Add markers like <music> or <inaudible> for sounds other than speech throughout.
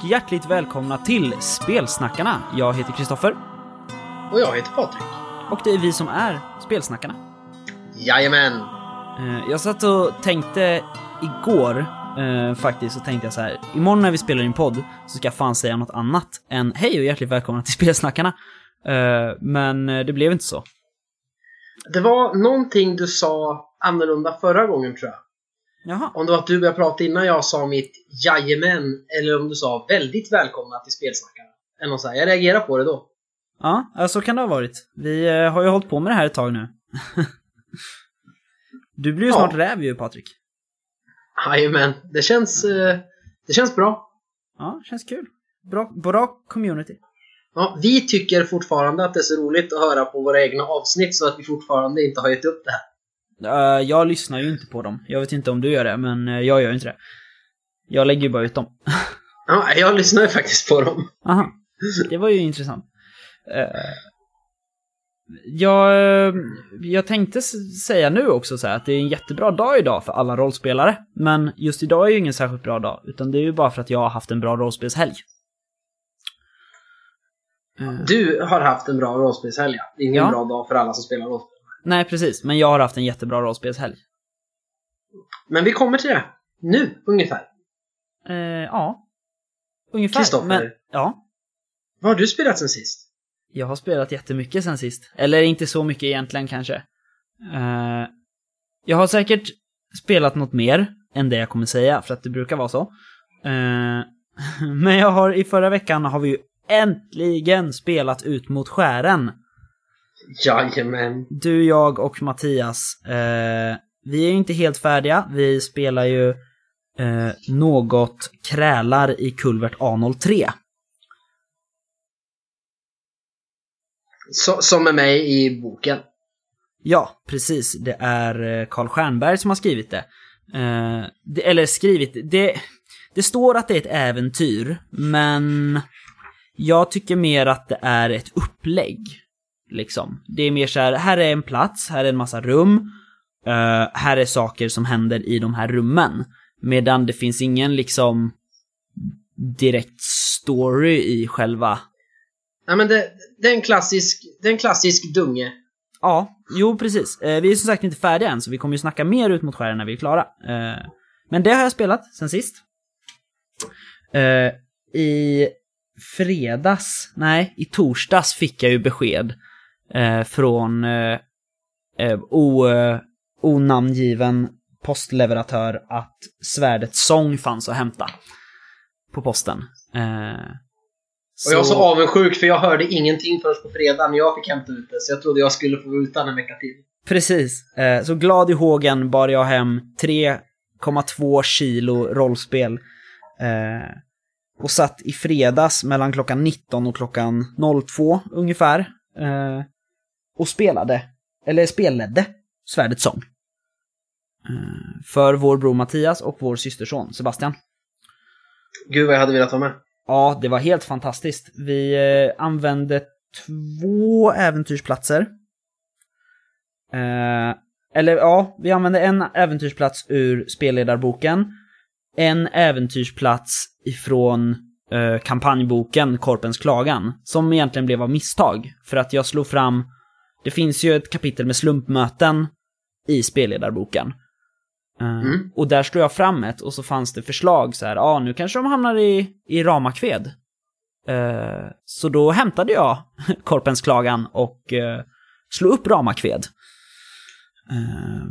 Och hjärtligt välkomna till Spelsnackarna. Jag heter Kristoffer. Och jag heter Patrik. Och det är vi som är Spelsnackarna. Jajamän! Eh, jag satt och tänkte igår, eh, faktiskt, så tänkte jag så här. Imorgon när vi spelar in podd så ska jag fan säga något annat än hej och hjärtligt välkomna till Spelsnackarna. Eh, men det blev inte så. Det var någonting du sa annorlunda förra gången tror jag. Jaha. Om det var att du började prata innan jag sa mitt jajamän eller om du sa väldigt välkomna till Spelsnackarna. Eller något så här. Jag reagerar på det då. Ja, så kan det ha varit. Vi eh, har ju hållit på med det här ett tag nu. <laughs> du blir ju Ja. snart räv ju, Patrik. Jajamän, det känns, eh, det känns bra. Ja, känns kul. Bra, bra community. Ja, vi tycker fortfarande att det är så roligt att höra på våra egna avsnitt så att vi fortfarande inte har gett upp det här. Eh, jag lyssnar ju inte på dem. Jag vet inte om du gör det, men eh, jag gör inte det. Jag lägger ju bara ut dem. <laughs> Ja, jag lyssnar ju faktiskt på dem. Aha. Det var ju intressant. Eh, jag, jag tänkte säga nu också så att det är en jättebra dag idag för alla rollspelare. Men just idag är ju ingen särskilt bra dag, utan det är ju bara för att jag har haft en bra rollspelshelg. Du har haft en bra rollspelshelg, ja. Ingen Ja. bra dag för alla som spelar rollspel. Nej, precis. Men jag har haft en jättebra rollspelshelg. Men vi kommer till det. Nu, ungefär. Eh, ja. Ungefär. Kristoffer. Ja. Vad har du spelat sen sist? Jag har spelat jättemycket sen sist. Eller inte så mycket egentligen kanske. Eh, jag har säkert spelat något mer än det jag kommer säga, för att det brukar vara så. Eh, <laughs> men jag har, i förra veckan har vi ju äntligen spelat ut mot skären. Jajamän. Du, jag och Mattias. Eh, vi är ju inte helt färdiga. Vi spelar ju eh, något krälar i kulvert A03. Så, som är med i boken. Ja, precis. Det är eh, Carl Stjernberg som har skrivit det. Eh, det eller skrivit, det, det står att det är ett äventyr, men jag tycker mer att det är ett upplägg. Liksom. Det är mer så här, här är en plats, här är en massa rum, eh, här är saker som händer i de här rummen. Medan det finns ingen liksom direkt story i själva Ja, men det, det, är en klassisk, det är en klassisk dunge. Ja, jo precis. Eh, vi är som sagt inte färdiga än, så vi kommer ju snacka mer ut mot skären när vi är klara. Eh, men det har jag spelat sen sist. Eh, I fredags, nej, i torsdags fick jag ju besked eh, från eh, eh, o, eh, onamngiven postleveratör att svärdets sång fanns att hämta på posten. Eh, Och jag var så avundsjuk för jag hörde ingenting förrän på fredag när jag fick hämta ut det. Så jag trodde jag skulle få gå utan en vecka till. Precis. Eh, så glad i hågen bar jag hem 3,2 kilo rollspel. Eh, och satt i fredags mellan klockan 19 och klockan 02 ungefär. Eh, och spelade, eller spelledde, Svärdets sång. Eh, för vår bror Mattias och vår systerson Sebastian. Gud vad jag hade velat vara med. Ja, det var helt fantastiskt. Vi eh, använde två äventyrsplatser. Eh, eller ja, vi använde en äventyrsplats ur spelledarboken. En äventyrsplats ifrån eh, kampanjboken Korpens klagan. Som egentligen blev av misstag. För att jag slog fram... Det finns ju ett kapitel med slumpmöten i spelledarboken. Eh, Mm. Och där slog jag fram ett och så fanns det förslag så här, ja ah, nu kanske de hamnar i, i Ramakved. Eh, så då hämtade jag <laughs> Korpens klagan och uh, slog upp Ramakved. Eh,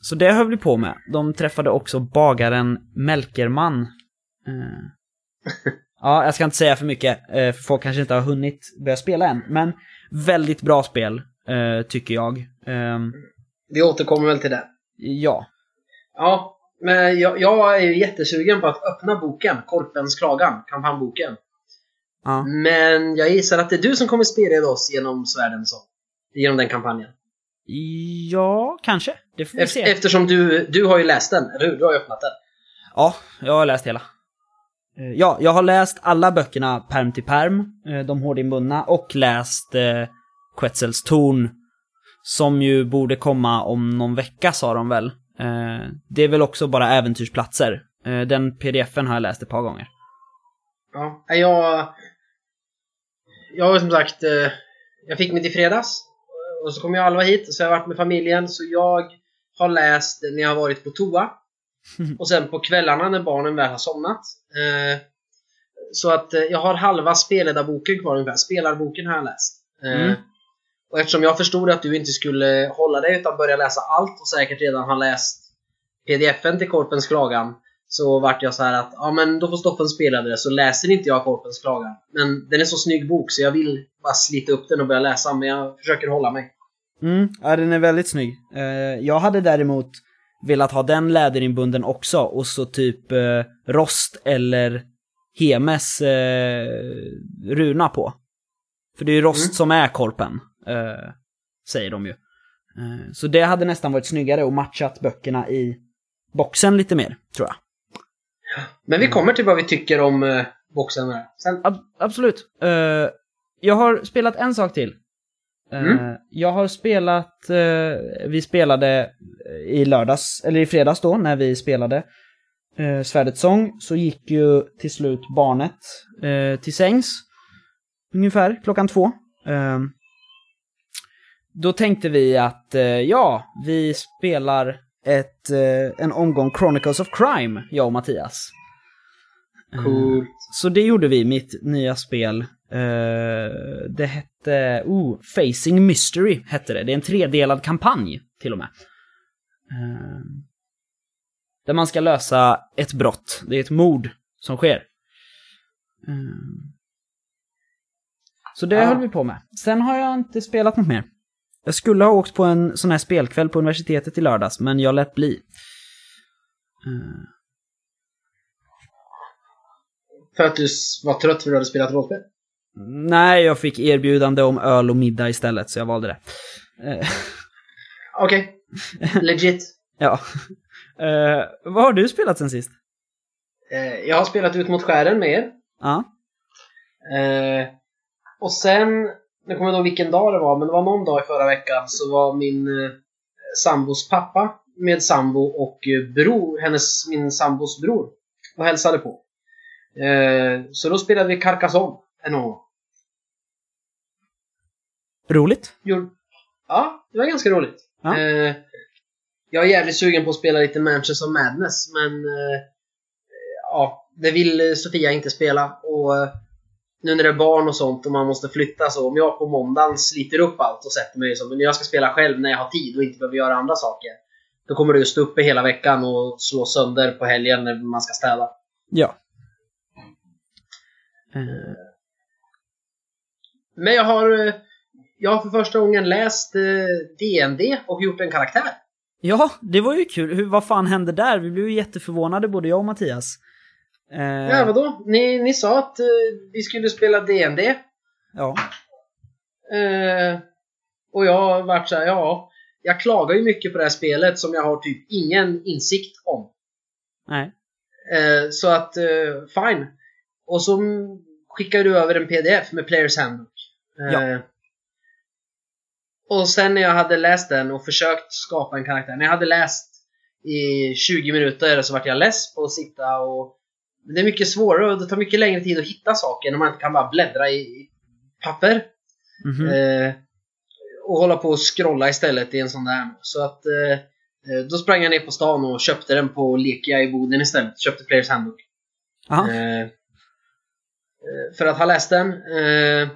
så det höll vi på med. De träffade också bagaren Melkerman. <laughs> Ja, jag ska inte säga för mycket, för folk kanske inte har hunnit börja spela än. Men väldigt bra spel, eh, tycker jag. Eh, Vi återkommer väl till det. ja, Ja, men jag, jag är ju jättesugen på att öppna boken. Korpens klagan, kampanjboken. ja. Men jag gissar att det är du som kommer spela oss genom svärden så. Genom den kampanjen. Ja, kanske. Det får vi se. Eftersom du, du har ju läst den, eller hur? Du har ju öppnat den. Ja, jag har läst hela. Eh, ja, jag har läst alla böckerna perm till perm, eh, de hårdinbundna, och läst eh, Quetzels torn, som ju borde komma om någon vecka sa de väl. Eh, det är väl också bara äventyrsplatser. Eh, den pdfen har jag läst ett par gånger. Ja, eh, jag... Jag har som sagt... eh, Jag fick mitt i fredags. Och så kom jag Alva hit, så jag har varit med familjen. Så jag har läst när jag har varit på toa. <laughs> Och sen på kvällarna när barnen väl har somnat. Eh, Så att eh, jag har halva spelledarboken kvar ungefär. Spelarboken har jag läst. Eh, Mm. Och eftersom jag förstod att du inte skulle hålla dig utan börja läsa allt och säkert redan har läst pdfen till Korpens klagan så vart jag så här att ja men då får Stoffen spela det så läser inte jag Korpens klagan. Men den är så snygg bok så jag vill bara slita upp den och börja läsa men jag försöker hålla mig. Mm, ja den är väldigt snygg. Eh, jag hade däremot velat ha den läderinbunden också och så typ eh, Rost eller Hemes eh, runa på. För det är ju Rost Mm. som är korpen, eh, säger de ju. Eh, så det hade nästan varit snyggare och matchat böckerna i boxen lite mer, tror jag. Men vi kommer till vad vi tycker om eh, boxen. Sen, Ab- absolut. Eh, jag har spelat en sak till. Eh, Mm. Jag har spelat, eh, vi spelade i lördags, eller i fredags då, när vi spelade uh, Svärdets sång, så gick ju till slut barnet eh, till sängs. Ungefär klockan två. Eh, då tänkte vi att, eh, ja, vi spelar ett, eh, en omgång Chronicles of Crime, jag och Mattias. Eh, cool. så det gjorde vi, mitt nya spel. Eh, det hette, oh, Facing Mystery hette det. Det är en tredelad kampanj till och med. Eh, där man ska lösa ett brott. Det är ett mord som sker. Eh, så det Ah. höll vi på med. Sen har jag inte spelat något mer. Jag skulle ha åkt på en sån här spelkväll på universitetet i lördags, men jag lät bli. För att du var trött för att du hade spelat rollspel? Nej, jag fick erbjudande om öl och middag istället, så jag valde det. Eh, Okej. <laughs> Legit. ja. Eh, vad har du spelat sen sist? Eh, jag har spelat ut mot skären med er. Ja. Eh, och sen, nu kommer jag ihåg vilken dag det var, men det var någon dag i förra veckan så var min eh, sambos pappa med sambo och bror, hennes, min sambos bror och hälsade på. Så då spelade vi Carcassonne gång. Roligt. Ja, det var ganska roligt. Ja. Eh, jag är jävligt sugen på att spela lite Manchester Madness, men eh, ja, det vill Sofia inte spela. Och eh, nu när det är barn och sånt och man måste flytta så, om jag på måndagen sliter upp allt och sätter mig så, men jag ska spela själv när jag har tid och inte behöver göra andra saker. Då kommer att stå uppe hela veckan och slå sönder på helgen när man ska städa. Ja. Eh, Men jag har, eh, jag har för första gången läst eh, DND och gjort en karaktär. ja, det var ju kul. Hur, vad fan hände där? Vi blev ju jätteförvånade, både jag och Mattias. Eh, Ja, vadå? Ni, ni sa att eh, vi skulle spela DND. ja. Eh, och jag har varit såhär, ja. Jag klagar ju mycket på det här spelet som jag har typ ingen insikt om. Nej. Eh, så att, eh, fine. Och så skickar du över en pdf med Players Handbook. Eh, Ja. Och sen när jag hade läst den och försökt skapa en karaktär. När jag hade läst i 20 minuter så vart jag less på att sitta och... Det är mycket svårare och det tar mycket längre tid att hitta saker när man inte kan bara bläddra i papper. Mhm. Eh, och hålla på och scrolla istället i en sån där. Så att eh, eh, då sprang jag ner på stan och köpte den på Lekia i Boden istället. Köpte Players Handbook. Eh, eh, för att ha läst den. Eh,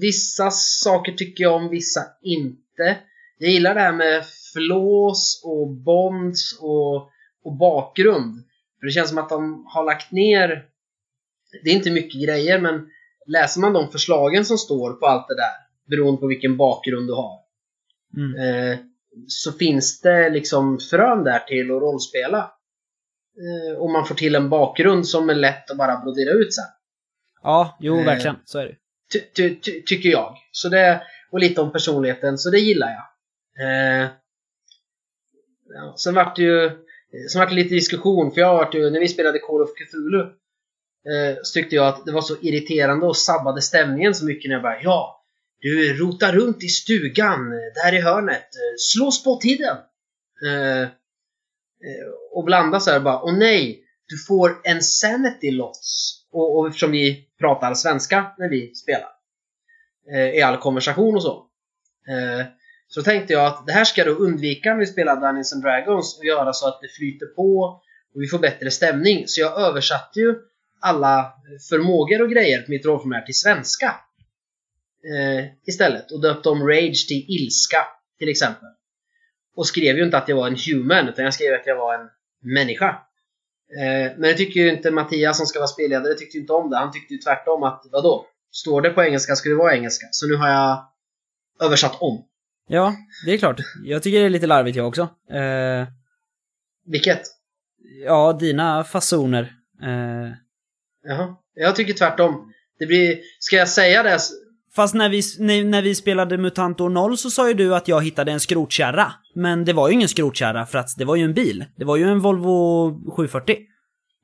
vissa saker tycker jag om, vissa inte. Jag gillar det här med flås och bonds och, och bakgrund. För det känns som att de har lagt ner det är inte mycket grejer men läser man de förslagen som står på allt det där beroende på vilken bakgrund du har Mm. eh, så finns det liksom frön där till att rollspela. Eh, och man får till en bakgrund som är lätt att bara brodera ut sen. Ja, jo, Eh. verkligen. Så är det. Ty, ty, ty, tycker jag. Så det, och lite om personligheten, så det gillar jag. Eh, ja, sen vart det ju sen vart det lite diskussion, för jag vart ju, när vi spelade Call of Cthulhu eh, så tyckte jag att det var så irriterande och sabbade stämningen så mycket när jag bara Ja, du rotar runt i stugan, där i hörnet, slå spottiden! Eh, eh och blanda så här bara, åh nej, du får en sanity loss. Och, och eftersom vi pratar svenska när vi spelar. Eh, I all konversation och så. Eh, så tänkte jag att det här ska du undvika när vi spelar Dungeons and Dragons och göra så att det flyter på och vi får bättre stämning. Så jag översatte ju alla förmågor och grejer på mitt rollformulär till svenska. Eh, istället och döpte om Rage till ilska till exempel. Och skrev ju inte att jag var en human utan jag skrev att jag var en människa. Eh, men det tycker ju inte Mattias som ska vara spelledare tyckte inte om det. Han tyckte ju tvärtom att vadå? Står det på engelska ska det vara engelska. Så nu har jag översatt om. Ja, det är klart. Jag tycker det är lite larvigt jag också. Eh, Vilket? ja, dina fasoner. Eh, Jaha. Jag tycker tvärtom. Det blir... Ska jag säga det? Fast när vi, när, när vi spelade MUTANT år 0 så sa ju du att jag hittade en skrotkärra. Men det var ju ingen skrotkärra för att det var ju en bil. Det var ju en Volvo 740.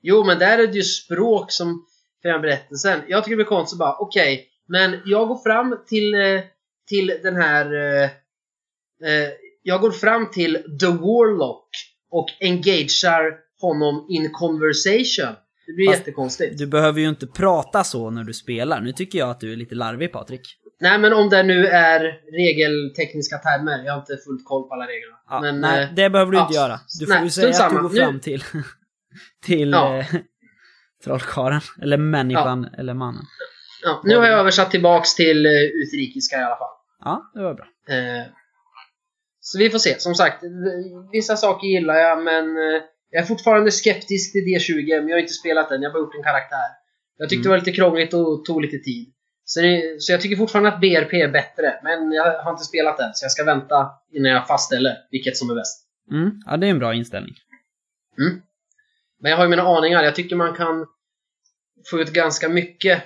Jo, men där är det ju språk som förändrar berättelsen. Jag tycker det blir konstigt bara, okej, men jag går fram till, eh, till den här... Eh, eh, Jag går fram till The Warlock och engagerar honom in conversation. Det blir Fast- jättekonstigt. Du behöver ju inte prata så när du spelar. Nu tycker jag att du är lite larvig Patrik. Nej, men om det nu är regeltekniska termer. Jag har inte fullt koll på alla reglerna. Ja, men, nej, eh, det behöver du ja, inte göra. Du får nej, ju säga att du går fram Nu- till, <laughs> till Ja. eh, trollkarlen. Eller människan, eller mannen. ja, nu har jag översatt tillbaks till eh, utrikiska i alla fall. Ja, det var bra. Eh, så vi får se. Som sagt, vissa saker gillar jag men eh, jag är fortfarande skeptisk till D20 men jag har inte spelat den. Jag har bara gjort en karaktär. Jag tyckte Mm. det var lite krångligt och tog lite tid. Så, det, så jag tycker fortfarande att BRP är bättre men jag har inte spelat den så jag ska vänta innan jag fastställer vilket som är bäst. Mm, ja, det är en bra inställning. Men jag har ju mina aningar. Jag tycker man kan få ut ganska mycket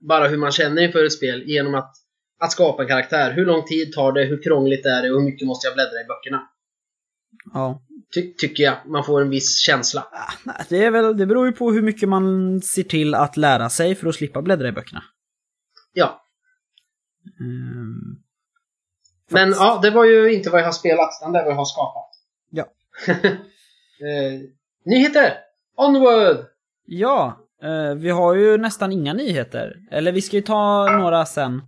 bara hur man känner inför ett spel genom att, att skapa en karaktär. Hur lång tid tar det? Hur krångligt är det? Och hur mycket måste jag bläddra i böckerna? Ja. Ty tycker jag. Man får en viss känsla. Det, är väl, det beror ju på hur mycket man ser till att lära sig för att slippa bläddra i böckerna. Ja. Mm, Men fast- ja, det var ju inte vad jag har spelat, utan det är vad jag har skapat. Ja. <laughs> eh, nyheter! Onward! Ja, eh, vi har ju nästan inga nyheter. Eller vi ska ju ta några sen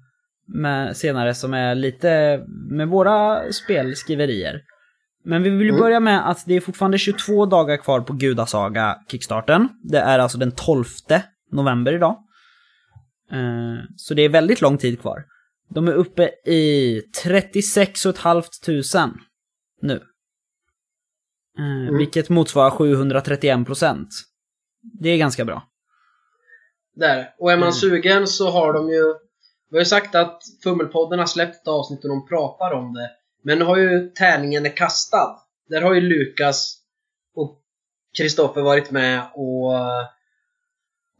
med, senare som är lite med våra spelskriverier. Men vi vill Mm. börja med att det är fortfarande 22 dagar kvar på Gudasaga Kickstarten. Det är alltså den 12 november idag. Eh, Så det är väldigt lång tid kvar. De är uppe i 36 500 nu. Eh, Mm. Vilket motsvarar 731 procent. Det är ganska bra. Där. Och är man Mm. sugen så har de ju... Vi har ju sagt att Fummelpodden har släppt ett avsnitt där de pratar om det. Men nu har ju tärningen är kastad. Där har ju Lukas och Kristoffer varit med och,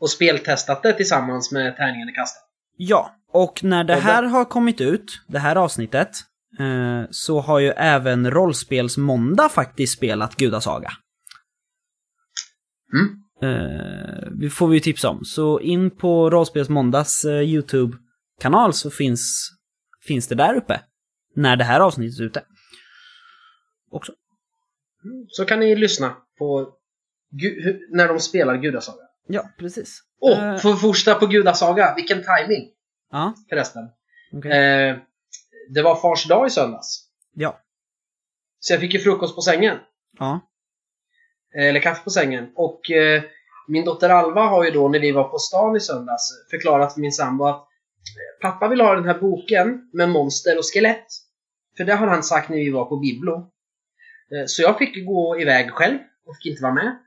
och speltestat det tillsammans med tärningen är kastad. Ja, och när det här har kommit ut, det här avsnittet, eh, så har ju även Rollspelsmåndag faktiskt spelat Gudasaga. Mm. Eh, vi får vi ju tips om. Så in på Rollspelsmåndags eh, YouTube-kanal så finns, finns det där uppe. När det här avsnittet är ute. Också. Så kan ni lyssna på när de spelar Gudasaga. Ja, precis. Åh, Eh, för första på Gudasaga. Vilken timing Ja, förresten. okej. Eh, det var fars dag i söndags. Ja. Så jag fick ju frukost på sängen. Ja. Eh, Eller kaffe på sängen. Och eh, min dotter Alva har ju då när vi var på stan i söndags förklarat för min sambo att pappa vill ha den här boken med monster och skelett. För det har han sagt när vi var på Biblo. Eh, så jag fick gå iväg själv och fick inte vara med.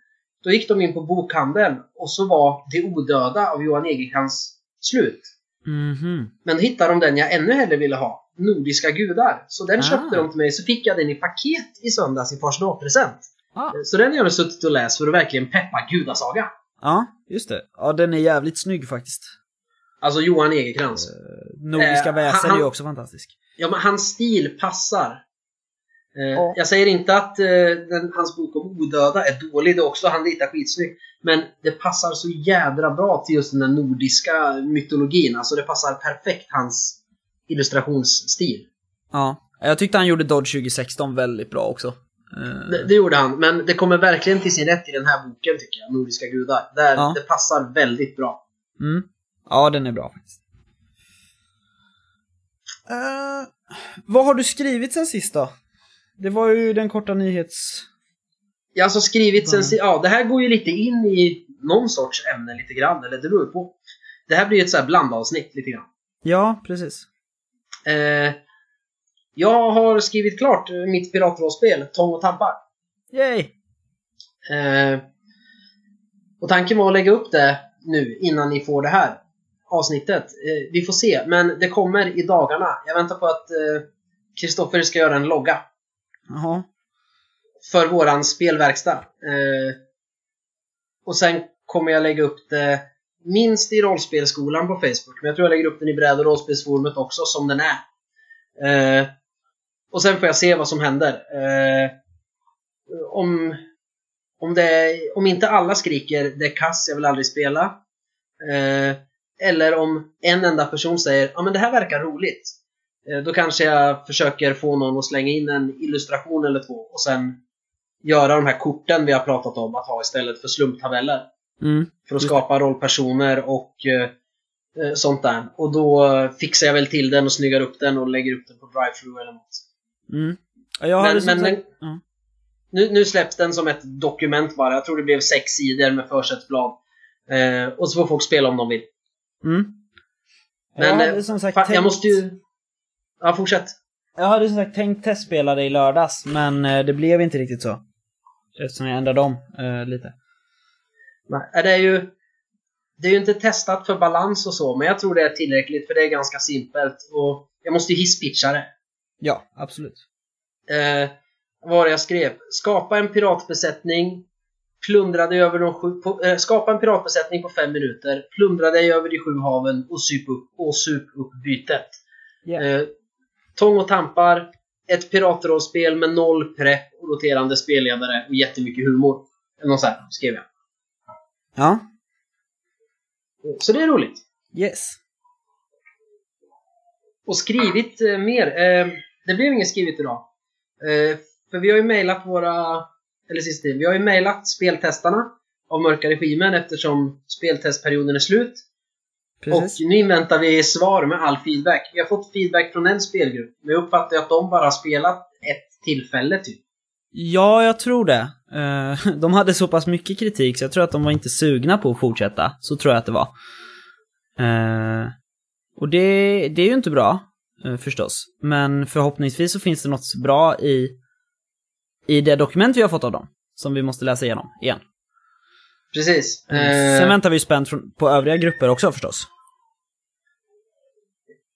Då gick de in på bokhandeln och så var Det odöda av Johan Egerkrans slut. Mhm. Men då hittade de den jag ännu hellre ville ha. Nordiska gudar. Så den Ah. köpte de till mig, så fick jag den i paket i söndags i fars dag-present. Ja. Så den har jag suttit och läst för att verkligen peppa gudasaga. ja, just det. Ja, den är jävligt snygg faktiskt. Alltså Johan Egerkrans. Nordiska Eh, väsen han- är ju också fantastisk. Ja, men hans stil passar. Eh, Ja. Jag säger inte att eh, den, hans bok om odöda är dålig, det är också han ritar skitsnyggt. Men det passar så jädra bra till just den där nordiska mytologin. Alltså det passar perfekt hans illustrationsstil. Ja. Jag tyckte han gjorde Dodge 2016 väldigt bra också. Eh, Det, det gjorde han, men det kommer verkligen till sin rätt i den här boken tycker jag, Nordiska gudar. Där Ja. Det passar väldigt bra. Mm. Ja, den är bra faktiskt. Eh, vad har du skrivit sen sist då? Det var ju den korta nyhets... Jag har alltså skrivit sen Mm. si- ja det här går ju lite in i någon sorts ämne lite grann, eller det beror på. Det här blir ju ett så här blandavsnitt lite grann. Ja, precis. Eh, jag har skrivit klart mitt piratrollspel, Tång och tampar. Yay! Eh, och tanken var att lägga upp det nu innan ni får det här avsnittet. Eh, vi får se, men det kommer i dagarna. Jag väntar på att eh, Kristoffer ska göra en logga Jaha. för våran spelverkstad. Eh, och sen kommer jag lägga upp det minst i rollspelskolan på Facebook, men jag tror jag lägger upp den i bräd och rollspelsforumet också som den är. Eh, och sen får jag se vad som händer. Eh, om, om, det, om inte alla skriker det är kass, jag vill aldrig spela. Eh, eller om en enda person säger ja men det här verkar roligt. Eh, då kanske jag försöker få någon att slänga in en illustration eller två och sen göra de här korten vi har pratat om att ha istället för slumptabeller. Mm. För att skapa rollpersoner och eh, eh, sånt där. Och då fixar jag väl till den och snyggar upp den och lägger upp den på drive-through eller något. Mm. Ja, Men- hade som men- sagt... ja. Nu, nu släpps den som ett dokument bara. Jag tror det blev sex sidor med försättsblad. Eh, och så får folk spela om de vill. Mm. Men, jag hade eh, som sagt Fan, tänkt... jag måste ju... Ja, fortsätt. Jag hade som sagt tänkt testspela det i lördags, men eh, det blev inte riktigt så. Eftersom jag ändrade om eh, lite. Nej, Det är ju... Det är ju inte testat för balans och så, men jag tror det är tillräckligt för det är ganska simpelt. Och jag måste ju hisspitcha det. Ja, absolut. Eh, vad var det jag skrev? Skapa en piratbesättning. Plundra dig över de sju... Eh, skapa en piratbesättning på fem minuter. Plundra dig över de sju haven och sup upp, och sup upp bytet. Ja. Eh, tång och tampar. Ett piratrollspel med noll prepp och roterande spelledare och jättemycket humor. Eller något sånt skrev jag. Ja. Så det är roligt. Yes. Och skrivit eh, mer. Eh, det blev inget skrivet idag. Eh, för vi har ju mejlat våra... Eller sista tiden. Vi har ju mejlat speltestarna av Mörka Regimen eftersom speltestperioden är slut. Precis. Och nu inväntar vi svar med all feedback. Vi har fått feedback från en spelgrupp. Men jag uppfattar att de bara spelat ett tillfälle typ. Ja, jag tror det. Eh, <laughs> De hade så pass mycket kritik så jag tror att de var inte sugna på att fortsätta. Så tror jag att det var. Eh, Och det, det är ju inte bra, eh, förstås. Men förhoppningsvis så finns det något bra i, i det dokument vi har fått av dem. Som vi måste läsa igenom igen. Precis. Sen Eh, väntar vi spänt på övriga grupper också förstås.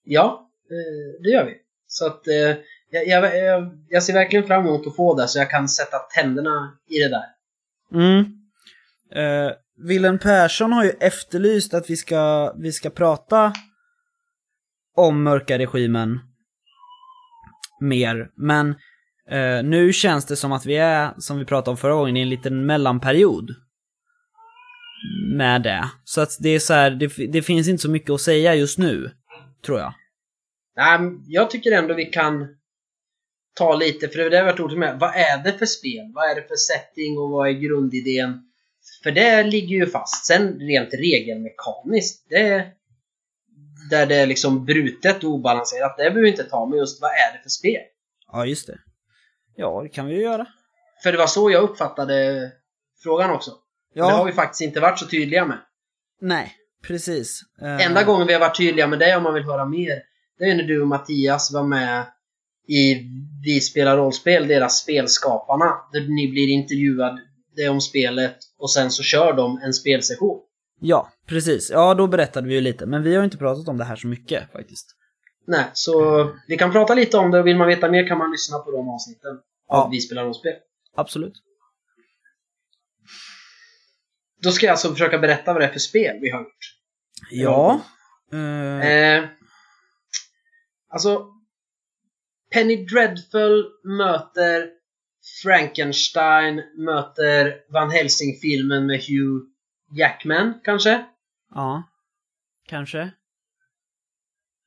ja, eh, det gör vi. Så att eh, jag, jag, jag, ser verkligen fram emot att få det så jag kan sätta tänderna i det där. Mm. Uh, Willem Persson har ju efterlyst att vi ska, vi ska prata om mörka regimen mer, men eh, nu känns det som att vi är, som vi pratade om förra gången, i en liten mellanperiod med det. Så att det är så här, det, det finns inte så mycket att säga just nu, tror jag. Nej, jag tycker ändå vi kan ta lite, för det är det har varit orolig med. Vad är det för spel? Vad är det för setting och vad är grundidén? För det ligger ju fast. Sen rent regelmekaniskt, det där det är liksom brutet och obalanserat, det behöver vi inte ta. Men just vad är det för spel? Ja, just det. Ja, det kan vi ju göra. För det var så jag uppfattade frågan också. Ja, Det har vi faktiskt inte varit så tydliga med. nej, precis. Eh, Enda gången vi har varit tydliga med det om man vill höra mer, det är när du och Mattias var med i Vi spelar rollspel, deras spelskaparna. Där ni blir intervjuade om spelet och sen så kör de en spelsession. Ja, precis. Ja, då berättade vi ju lite, men vi har ju inte pratat om det här så mycket faktiskt. Nej, så vi kan prata lite om det och vill man veta mer kan man lyssna på de avsnitten Ja. Vi spelar rollspel. Absolut. Då ska jag alltså försöka berätta vad det är för spel vi har gjort. Ja. Eh, Eh, alltså, Penny Dreadful möter Frankenstein möter Van Helsing-filmen med Hugh Jackman, kanske? ja. Kanske.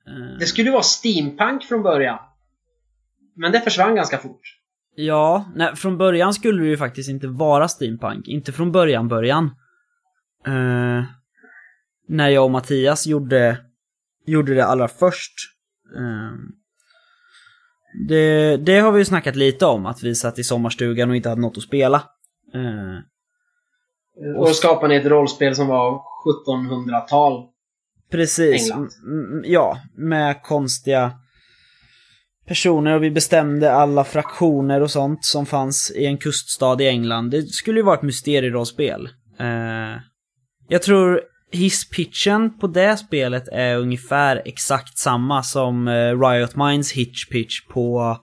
Eh, Det skulle vara steampunk från början. Men det försvann ganska fort. Ja, nej, från början skulle det ju faktiskt inte vara steampunk. Inte från början, början. Eh, när jag och Mattias gjorde, gjorde det allra först. Eh, det, det har vi ju snackat lite om, att vi satt i sommarstugan och inte hade något att spela. Eh, Och skapade ni ett rollspel som var 1700-tal. Precis. Ja, med konstiga personer och vi bestämde alla fraktioner och sånt som fanns i en kuststad i England. Det skulle ju vara ett mysterierollspel. Eh, jag tror hisspitchen på det spelet är ungefär exakt samma som eh, Riot Minds hitch-pitch på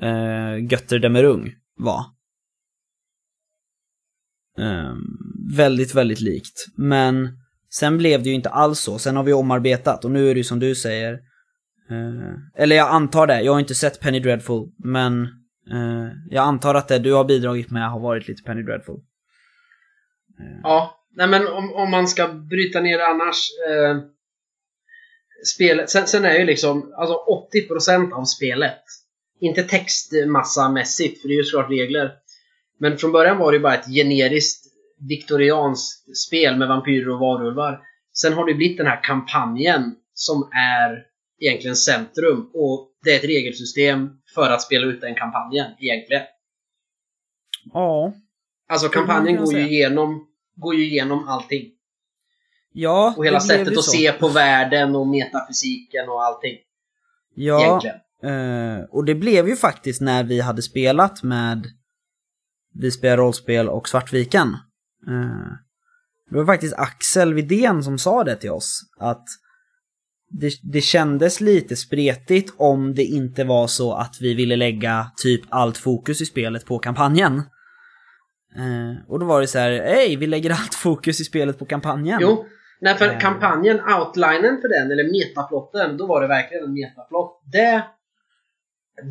eh, Götter Demerung var. Eh, väldigt, väldigt likt. Men sen blev det ju inte alls så. Sen har vi omarbetat och nu är det ju som du säger. Eh, eller jag antar det. Jag har inte sett Penny Dreadful. Men eh, jag antar att det du har bidragit med har varit lite Penny Dreadful. Eh. Ja, nej men om, om man ska bryta ner det annars. Eh, spelet, sen, sen är ju liksom alltså 80% av spelet. Inte textmassamässigt, för det är ju såklart regler. Men från början var det ju bara ett generiskt viktorianskt spel med vampyrer och varulvar. Sen har det blivit den här kampanjen som är egentligen centrum och det är ett regelsystem för att spela ut den kampanjen egentligen. Ja. Alltså kampanjen går ju, igenom, går ju igenom allting. Ja, Och hela det sättet att se på världen och metafysiken och allting. Ja, Egentligen. eh, och det blev ju faktiskt när vi hade spelat med Vi spelar rollspel och Svartviken. Eh, det var faktiskt Axel Vidén som sa det till oss. Att det, det kändes lite spretigt om det inte var så att vi ville lägga typ allt fokus i spelet på kampanjen. Eh, och då var det så här, hej, vi lägger allt fokus i spelet på kampanjen. Jo, nej för Eh. kampanjen, outlinen för den, eller metaplotten, då var det verkligen en metaplott. Det,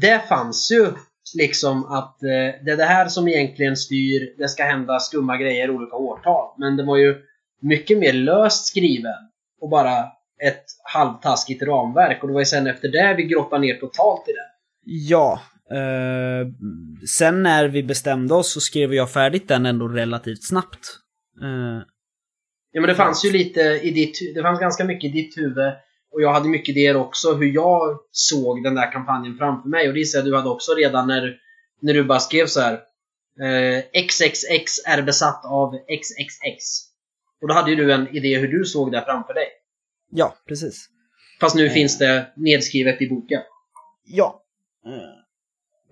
det fanns ju liksom att eh, det är det här som egentligen styr, det ska hända skumma grejer olika årtal. Men det var ju mycket mer löst skriven och bara ett halvtaskigt ramverk. Och det var ju sen efter det vi grottade ner totalt i det. Ja. Eh, sen när vi bestämde oss så skrev jag färdigt den ändå relativt snabbt. Eh, Ja men det fanns ju lite i ditt Det fanns ganska mycket i ditt huvud och jag hade mycket idéer också hur jag såg den där kampanjen framför mig och det gissar jag du hade också redan när, när du bara skrev så här. Eh, XXX är besatt av XXX. Och då hade ju du en idé hur du såg det framför dig. ja, precis. Fast nu Mm. finns det nedskrivet i boken. Ja. Eh,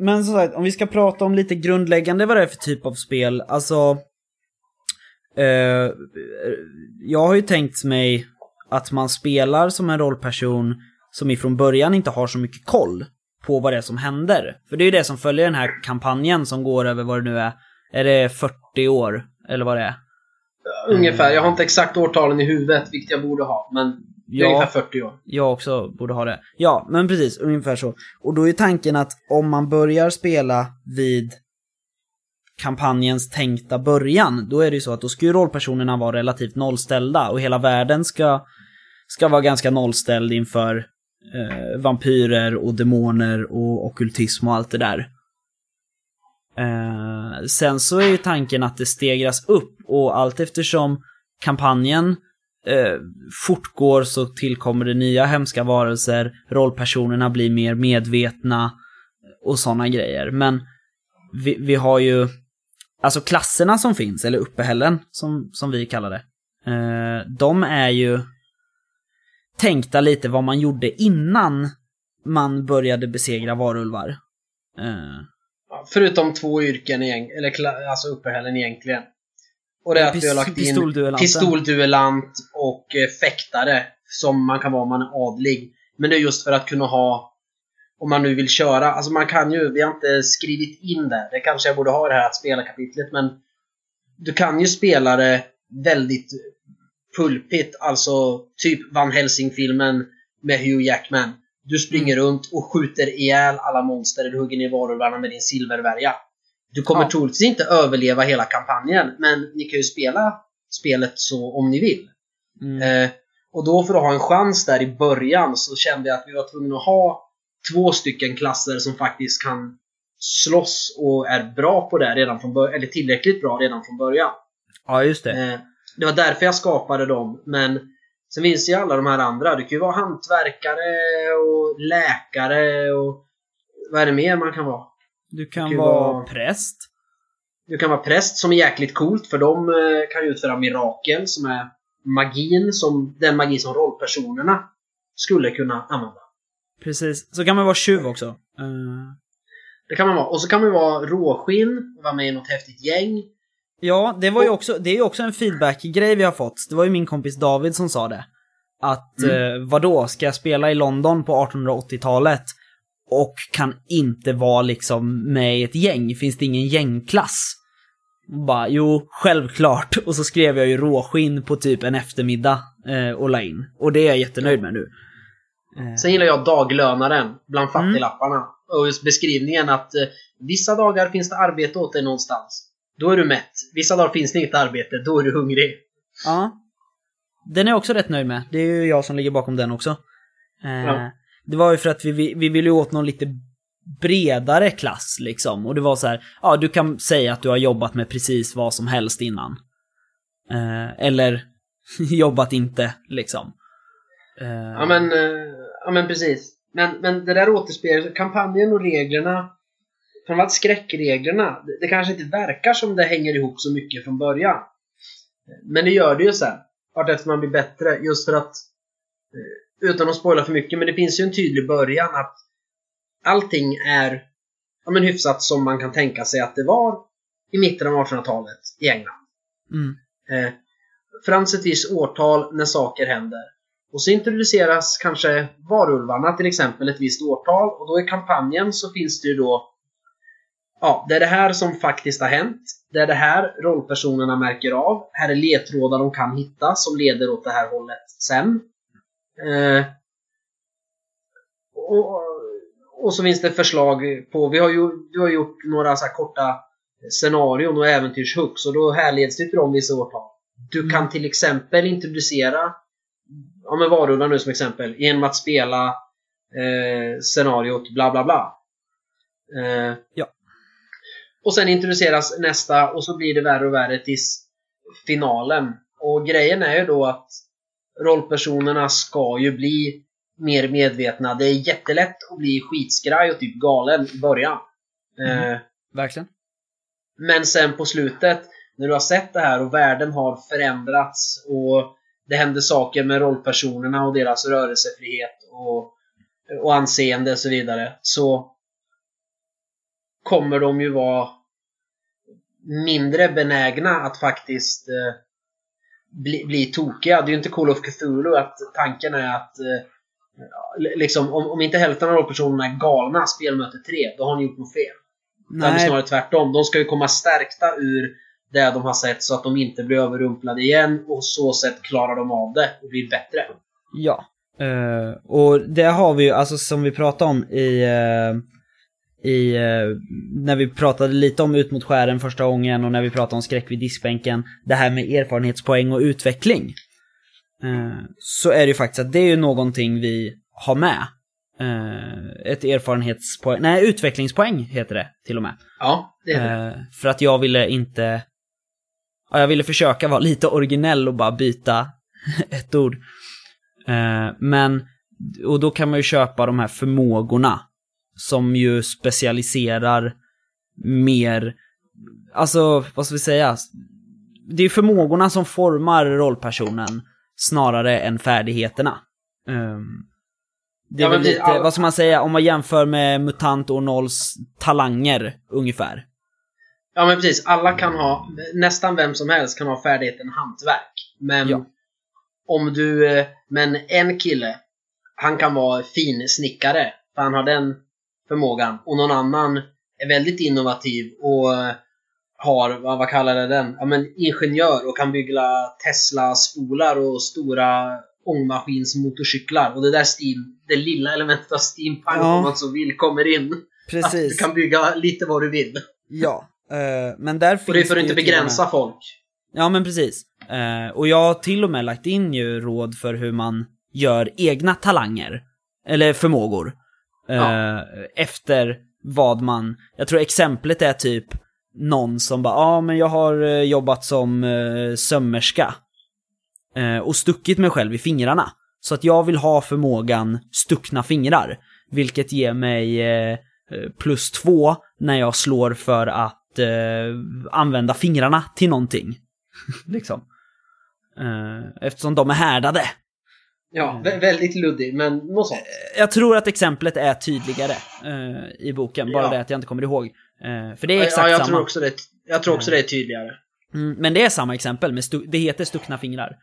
Men som sagt, om vi ska prata om lite grundläggande vad det är för typ av spel, alltså... Eh, jag har ju tänkt mig att man spelar som en rollperson som ifrån början inte har så mycket koll på vad det är som händer. För det är ju det som följer den här kampanjen som går över vad det nu är. Är det 40 år? Eller vad det är? Ungefär. Jag har inte exakt årtalen i huvudet, vilket jag borde ha. Men det är Ja. ungefär 40 år. Jag också borde ha det. Ja, men precis, ungefär så. Och då är tanken att om man börjar spela vid kampanjens tänkta början, då är det ju så att då ska ju rollpersonerna vara relativt nollställda och hela världen ska, ska vara ganska nollställd inför eh, vampyrer och demoner och ockultism och allt det där. Eh, sen så är ju tanken att det stegras upp och allt eftersom kampanjen eh, fortgår så tillkommer det nya hemska varelser, rollpersonerna blir mer medvetna och sådana grejer. Men vi, vi har ju, alltså klasserna som finns, eller uppehällen som, som vi kallar det, eh, de är ju tänkta lite vad man gjorde innan man började besegra varulvar. Ja, Förutom två yrken, eller alltså uppehällen egentligen. Och det är att vi har lagt in pistolduellant och eh, fäktare som man kan vara om man är adlig. Men det är just för att kunna ha om man nu vill köra, alltså man kan ju, vi har inte skrivit in det, det kanske jag borde ha i det här att spela kapitlet men du kan ju spela det väldigt pulpigt, alltså typ Van Helsing-filmen med Hugh Jackman. Du springer Mm. runt och skjuter ihjäl alla monster, du hugger ner varulvarna med din silvervärja. Du kommer Ja. troligtvis inte överleva hela kampanjen, men ni kan ju spela spelet så om ni vill. mm, Eh, och då för att ha en chans där i början så kände jag att vi var tvungna att ha två stycken klasser som faktiskt kan slåss och är bra på det redan från början, eller tillräckligt bra redan från början. Ja, just det. Eh, det var därför jag skapade dem, men sen finns ju alla de här andra. Du kan ju vara hantverkare och läkare och vad är det mer man kan vara? Du kan det vara var- präst. Du kan vara präst som är jäkligt coolt för de eh, kan ju utföra mirakel som är magin som den magi som rollpersonerna skulle kunna använda. Precis. Så kan man vara tjuv också. Eh, Det kan man vara. Och så kan man vara råskinn, vara med i något häftigt gäng. Ja, det var ju också, det är ju också en feedback-grej vi har fått. Det var ju min kompis David som sa det. Att, Mm. eh, vadå, ska jag spela i London på 1880-talet och kan inte vara liksom med i ett gäng? Finns det ingen gängklass? Och Bara, jo, självklart. Och så skrev jag ju råskinn på typ en eftermiddag eh, och la in. Och det är jag jättenöjd med nu. Eh, Sen gillar jag daglönaren bland fattiglapparna. Och just beskrivningen att eh, vissa dagar finns det arbete åt dig någonstans. Då är du mätt. Vissa dagar finns det inget arbete. Då är du hungrig. Ja. Den är jag också rätt nöjd med. Det är ju jag som ligger bakom den också. Eh, Ja. Det var ju för att vi, vi, vi ville åt någon lite bredare klass liksom. Och det var så här, ja du kan säga att du har jobbat med precis vad som helst innan. Eh, eller <laughs> jobbat inte liksom. Eh, Ja men, eh, ja, men precis. Men, men det där återspeglar kampanjen och reglerna. Framförallt skräckreglerna. Det, kanske inte verkar som det hänger ihop så mycket från början. Men det gör det ju sen. Vartefter man blir bättre. Just för att eh, utan att spoila för mycket, men det finns ju en tydlig början att allting är ja, men hyfsat som man kan tänka sig att det var i mitten av 1800-talet i England. mm, Eh, fram till ett visst årtal när saker händer. Och så introduceras kanske varulvarna till exempel ett visst årtal och då i kampanjen så finns det ju då Ja, det är det här som faktiskt har hänt. Det är det här rollpersonerna märker av. Här är ledtrådar de kan hitta som leder åt det här hållet sen. Eh, och, och så finns det förslag på, vi har ju, du har gjort några så korta scenarion och äventyrshooks och då härleds det till de vissa årtal. Du Mm. kan till exempel introducera, ja men varulvar nu som exempel, genom att spela eh, scenariot bla bla bla. Eh, Ja. Och sen introduceras nästa och så blir det värre och värre tills finalen. Och grejen är ju då att rollpersonerna ska ju bli mer medvetna. Det är jättelätt att bli skitskraj och typ galen i början. Mm. Eh, verkligen. men sen på slutet, när du har sett det här och världen har förändrats och det händer saker med rollpersonerna och deras rörelsefrihet och, och anseende och så vidare, så kommer de ju vara mindre benägna att faktiskt eh, bli, bli tokiga. Det är ju inte Call of Cthulhu att tanken är att eh, liksom, om, om inte hälften av rollpersonerna är galna spelmöte 3, då har ni gjort något fel. Utan det är Nej, snarare tvärtom. De ska ju komma stärkta ur det de har sett så att de inte blir överrumplade igen och så sätt klarar de av det och blir bättre. Ja. Eh, och det har vi ju, alltså som vi pratade om i, eh, i eh, när vi pratade lite om Ut mot skären första gången och när vi pratade om skräck vid diskbänken, det här med erfarenhetspoäng och utveckling. Eh, så är det ju faktiskt att det är ju någonting vi har med. Eh, ett erfarenhetspoäng, nej utvecklingspoäng heter det till och med. Ja, det är det. För att jag ville inte... Ja, jag ville försöka vara lite originell och bara byta <laughs> ett ord. Men, och då kan man ju köpa de här förmågorna. Som ju specialiserar mer, alltså vad ska vi säga? Det är förmågorna som formar rollpersonen snarare än färdigheterna. Ehm, det är Ja, väl lite, ja. vad ska man säga, om man jämför med MUTANT och Nolls talanger ungefär. Ja men precis, alla kan ha, nästan vem som helst kan ha färdigheten hantverk. Men Ja. om du, eh, men en kille, han kan vara fin snickare, för han har den förmågan. Och någon annan är väldigt innovativ och eh, har, vad, vad kallar det den? Ja men ingenjör och kan bygga Tesla-spolar och stora ångmaskinsmotorcyklar. Och det där steam, det lilla elementet av steampunk Ja. om man så vill kommer in. Att <laughs> du kan bygga lite vad du vill. Ja, eh, men där finns Och det är för att inte och med- begränsa folk. Ja, men precis. Eh, och jag har till och med lagt in ju råd för hur man gör egna talanger. Eller förmågor. Ja. Eh, efter vad man, jag tror exemplet är typ någon som bara, ja ah, men jag har eh, jobbat som eh, sömmerska eh, och stuckit mig själv i fingrarna. Så att jag vill ha förmågan stuckna fingrar, vilket ger mig eh, eh plus två när jag slår för att eh, använda fingrarna till någonting. <laughs> liksom. Eh, eftersom de är härdade. Ja, vä väldigt luddig, men något sånt. Jag tror att exemplet är tydligare eh, i boken, bara Ja. det att jag inte kommer ihåg. Eh, för det är Ja, exakt jag samma. tror också det, jag tror också det är tydligare. Mm, men det är samma exempel, med det heter stuckna fingrar.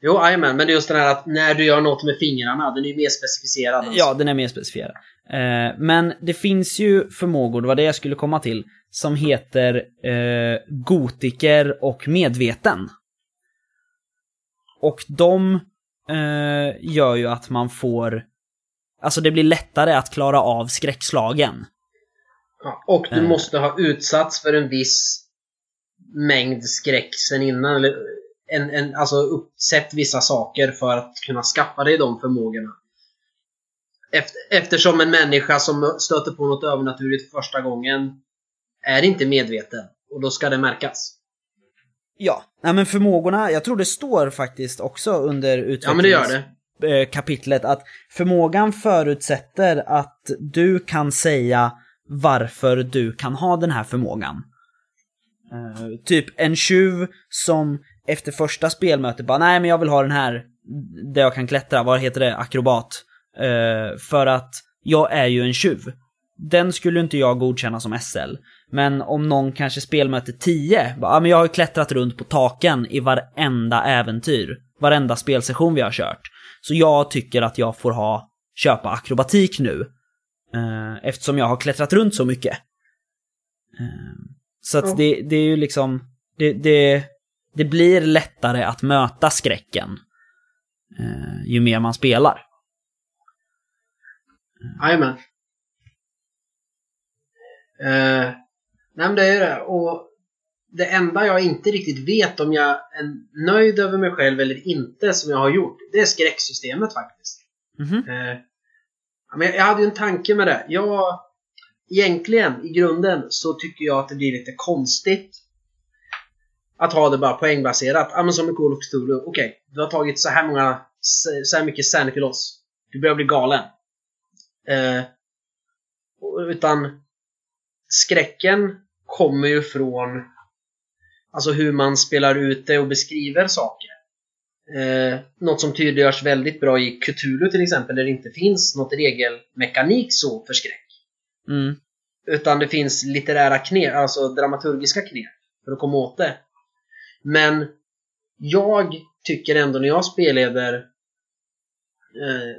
Jo, jajamän, men det är just den här att när du gör något med fingrarna, den är ju mer specificerad. Alltså. Ja, den är mer specifierad. Eh, men det finns ju förmågor, det var det jag skulle komma till, som heter eh, gotiker och medveten. Och de eh, gör ju att man får, alltså det blir lättare att klara av skräckslagen. Ja, och du Eh. måste ha utsatts för en viss mängd skräck sen innan. Eller en, en, alltså uppsett vissa saker för att kunna skaffa dig de förmågorna. Efter, eftersom en människa som stöter på något övernaturligt första gången är inte medveten. Och då ska det märkas. Ja, nej men förmågorna, jag tror det står faktiskt också under utvecklings... Ja, eh, kapitlet att förmågan förutsätter att du kan säga varför du kan ha den här förmågan. Eh, typ en tjuv som efter första spelmötet bara nej men jag vill ha den här där jag kan klättra, vad heter det, akrobat. Eh, för att jag är ju en tjuv. Den skulle inte jag godkänna som SL. Men om någon kanske spelmöte 10, bara, ja men jag har ju klättrat runt på taken i varenda äventyr. Varenda spelsession vi har kört. Så jag tycker att jag får ha, köpa akrobatik nu. Eh, eftersom jag har klättrat runt så mycket. Eh, så att Ja. det, det är ju liksom, det, det, det blir lättare att möta skräcken. eh, ju mer man spelar. Jajamän. Eh, nej men det är ju det. Och det enda jag inte riktigt vet om jag är nöjd över mig själv eller inte som jag har gjort, det är skräcksystemet faktiskt. Mhm. Eh, ja, men jag hade ju en tanke med det. Jag, egentligen, i grunden, så tycker jag att det blir lite konstigt att ha det bara poängbaserat. Ja, men som i Call of Cthulhu. Okej, du har tagit så här många, så här mycket sanity loss. Du börjar bli galen. Eh, utan skräcken kommer ju från alltså hur man spelar ut det och beskriver saker. Eh, något som tydliggörs väldigt bra i Cthulhu till exempel, där det inte finns något regelmekanik så för skräck. Mm. Utan det finns litterära knep, alltså dramaturgiska knep för att komma åt det. Men jag tycker ändå när jag spelleder eh,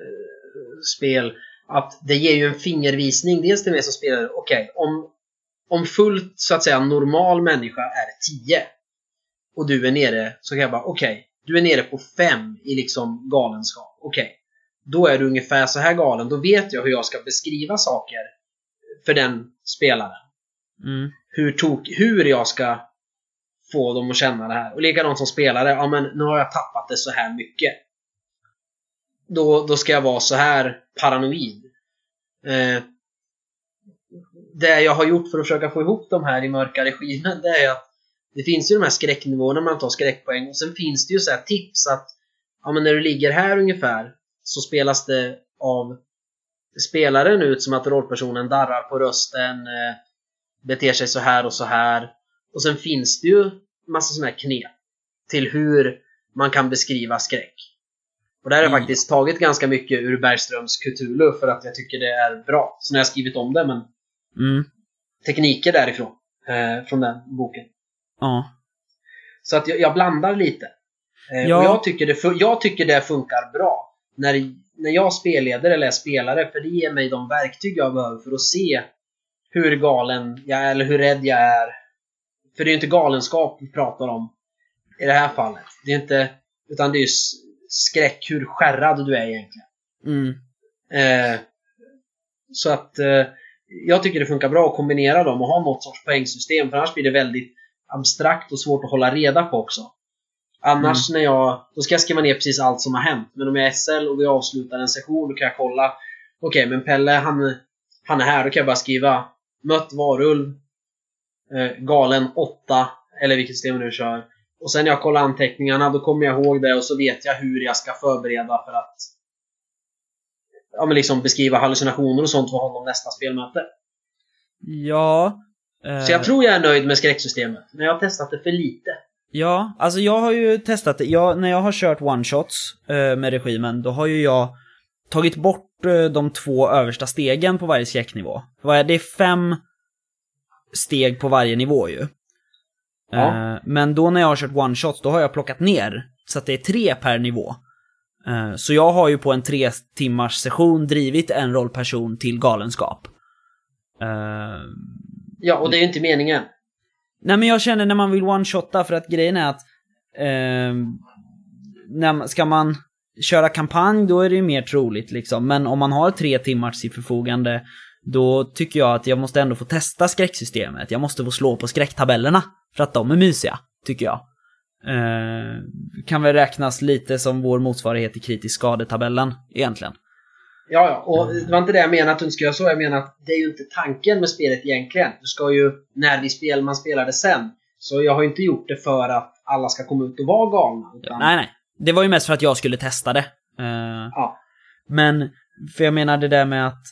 spel att det ger ju en fingervisning dels till mig som spelare. Okej, om, om fullt så att säga normal människa är 10 och du är nere så kan jag bara okej, du är nere på 5 i liksom galenskap. Okej, då är du ungefär så här galen. Då vet jag hur jag ska beskriva saker för den spelaren. Mm. Hur, tok, hur jag ska få dem att känna det här. Och likadant som spelare, ja men nu har jag tappat det så här mycket. Då, då ska jag vara så här paranoid. Eh, det jag har gjort för att försöka få ihop de här i mörka regimen, det är att det finns ju de här skräcknivåerna man tar skräckpoäng och sen finns det ju så här tips att ja men när du ligger här ungefär så spelas det av spelaren ut som att rollpersonen darrar på rösten, eh, beter sig så här och så här. Och sen finns det ju massa sådana här knep till hur man kan beskriva skräck. Och där har jag Mm. faktiskt tagit ganska mycket ur Bergströms Cthulhu för att jag tycker det är bra. Så nu har jag skrivit om det, men Mm. tekniker därifrån. Eh, från den boken. Ja. Så att jag, jag blandar lite. Eh, Ja. Och jag tycker, det, jag tycker det funkar bra. När, när jag spelleder eller är spelare, för det ger mig de verktyg jag behöver för att se hur galen jag är, eller hur rädd jag är. För det är ju inte galenskap vi pratar om i det här fallet. Det är inte, utan det är ju skräck, hur skärrad du är egentligen. Mm. Eh, så att eh, jag tycker det funkar bra att kombinera dem och ha något sorts poängsystem för annars blir det väldigt abstrakt och svårt att hålla reda på också. Annars när jag, då ska jag skriva ner precis allt som har hänt. Men om jag är SL och vi avslutar en session, då kan jag kolla. Okej, men Pelle han, han är här, då kan jag bara skriva mött varulv, eh, galen 8, eller vilket system du kör. Och sen när jag kollar anteckningarna, då kommer jag ihåg det och så vet jag hur jag ska förbereda för att ja, men liksom beskriva hallucinationer och sånt för honom nästa spelmöte. Ja. Eh, Så jag tror jag är nöjd med skräcksystemet, men jag har testat det för lite. Ja, alltså jag har ju testat det. Jag, när jag har kört one-shots eh, med regimen, då har ju jag tagit bort eh, de två översta stegen på varje skräcknivå. Det är fem steg på varje nivå ju. Ja. Eh, men då när jag har kört one-shots, då har jag plockat ner så att det är tre per nivå. Eh, så jag har ju på en tre timmars session drivit en rollperson till galenskap. Eh, Ja, och det är ju inte meningen. Nej men jag känner när man vill one-shotta för att grejen är att ehm, när ska man köra kampanj då är det ju mer troligt liksom. Men om man har tre timmar till förfogande då tycker jag att jag måste ändå få testa skräcksystemet. Jag måste få slå på skräcktabellerna för att de är mysiga, tycker jag. Eh, kan väl räknas lite som vår motsvarighet till kritisk skadetabellen egentligen. Ja, ja, och det var inte det jag menade att du inte ska göra så. Jag menar att det är ju inte tanken med spelet egentligen. Du ska ju, när vi spelar, man spelar det sen. Så jag har ju inte gjort det för att alla ska komma ut och vara galna. Utan, Nej, nej. Det var ju mest för att jag skulle testa det. Eh, Ja. Men, för jag menar det där med att,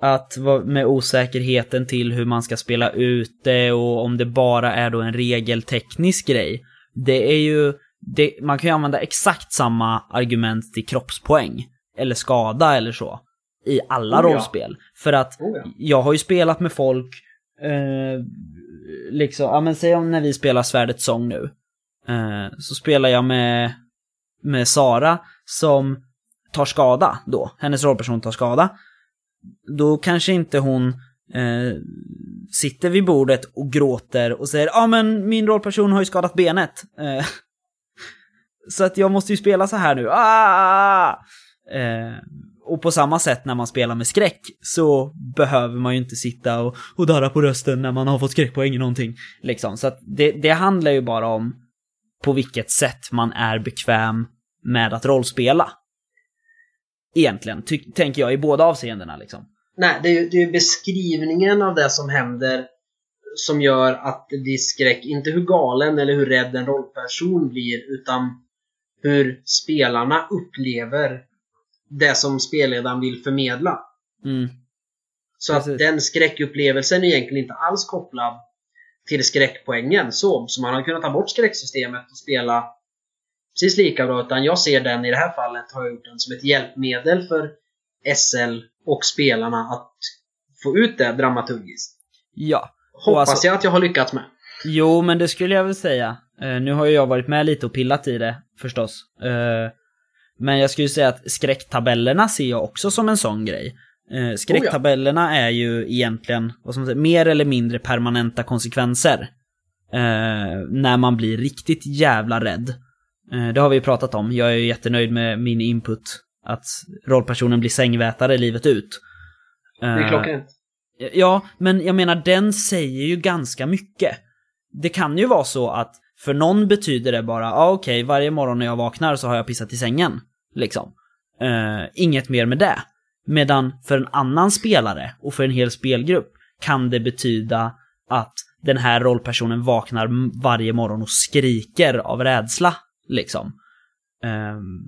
att med osäkerheten till hur man ska spela ut det och om det bara är då en regelteknisk grej. Det är ju, det, man kan ju använda exakt samma argument till kroppspoäng. Eller skada eller så. I alla Oh ja. rollspel. För att Oh ja. jag har ju spelat med folk, eh, liksom, ja men säg om när vi spelar Svärdets sång nu. Eh, så spelar jag med, med Sara som tar skada då. Hennes rollperson tar skada. Då kanske inte hon eh, sitter vid bordet och gråter och säger ja ah, men min rollperson har ju skadat benet. Eh, <laughs> så att jag måste ju spela så här nu. Ah! Eh, och på samma sätt när man spelar med skräck så behöver man ju inte sitta och, och darra på rösten när man har fått skräckpoäng i någonting. Liksom. Så att det, det handlar ju bara om på vilket sätt man är bekväm med att rollspela. Egentligen, ty- tänker jag i båda avseendena liksom. Nej, det är ju det är beskrivningen av det som händer som gör att det blir skräck. Inte hur galen eller hur rädd en rollperson blir, utan hur spelarna upplever det som spelledaren vill förmedla. Mm. Så att Precis. den skräckupplevelsen är egentligen inte alls kopplad till skräckpoängen. Så, så man har kunnat ta bort skräcksystemet och spela precis lika bra. Utan jag ser den i det här fallet, har jag gjort den som ett hjälpmedel för SL och spelarna att få ut det dramaturgiskt. Ja. Hoppas alltså- jag att jag har lyckats med. Jo, men det skulle jag väl säga. Eh, nu har ju jag varit med lite och pillat i det, förstås. Eh, men jag skulle säga att skräcktabellerna ser jag också som en sån grej. Eh, skräcktabellerna är ju egentligen, vad ska man säga, mer eller mindre permanenta konsekvenser. När man blir riktigt jävla rädd. Det har vi ju pratat om. Jag är ju jättenöjd med min input. Att rollpersonen blir sängvätare livet ut. Det är Eh, klockrent. Ja, men jag menar den säger ju ganska mycket. Det kan ju vara så att för någon betyder det bara, ah, okej, varje morgon när jag vaknar så har jag pissat i sängen. Liksom. Eh, inget mer med det. Medan för en annan spelare och för en hel spelgrupp kan det betyda att den här rollpersonen vaknar varje morgon och skriker av rädsla. Liksom. Ehm,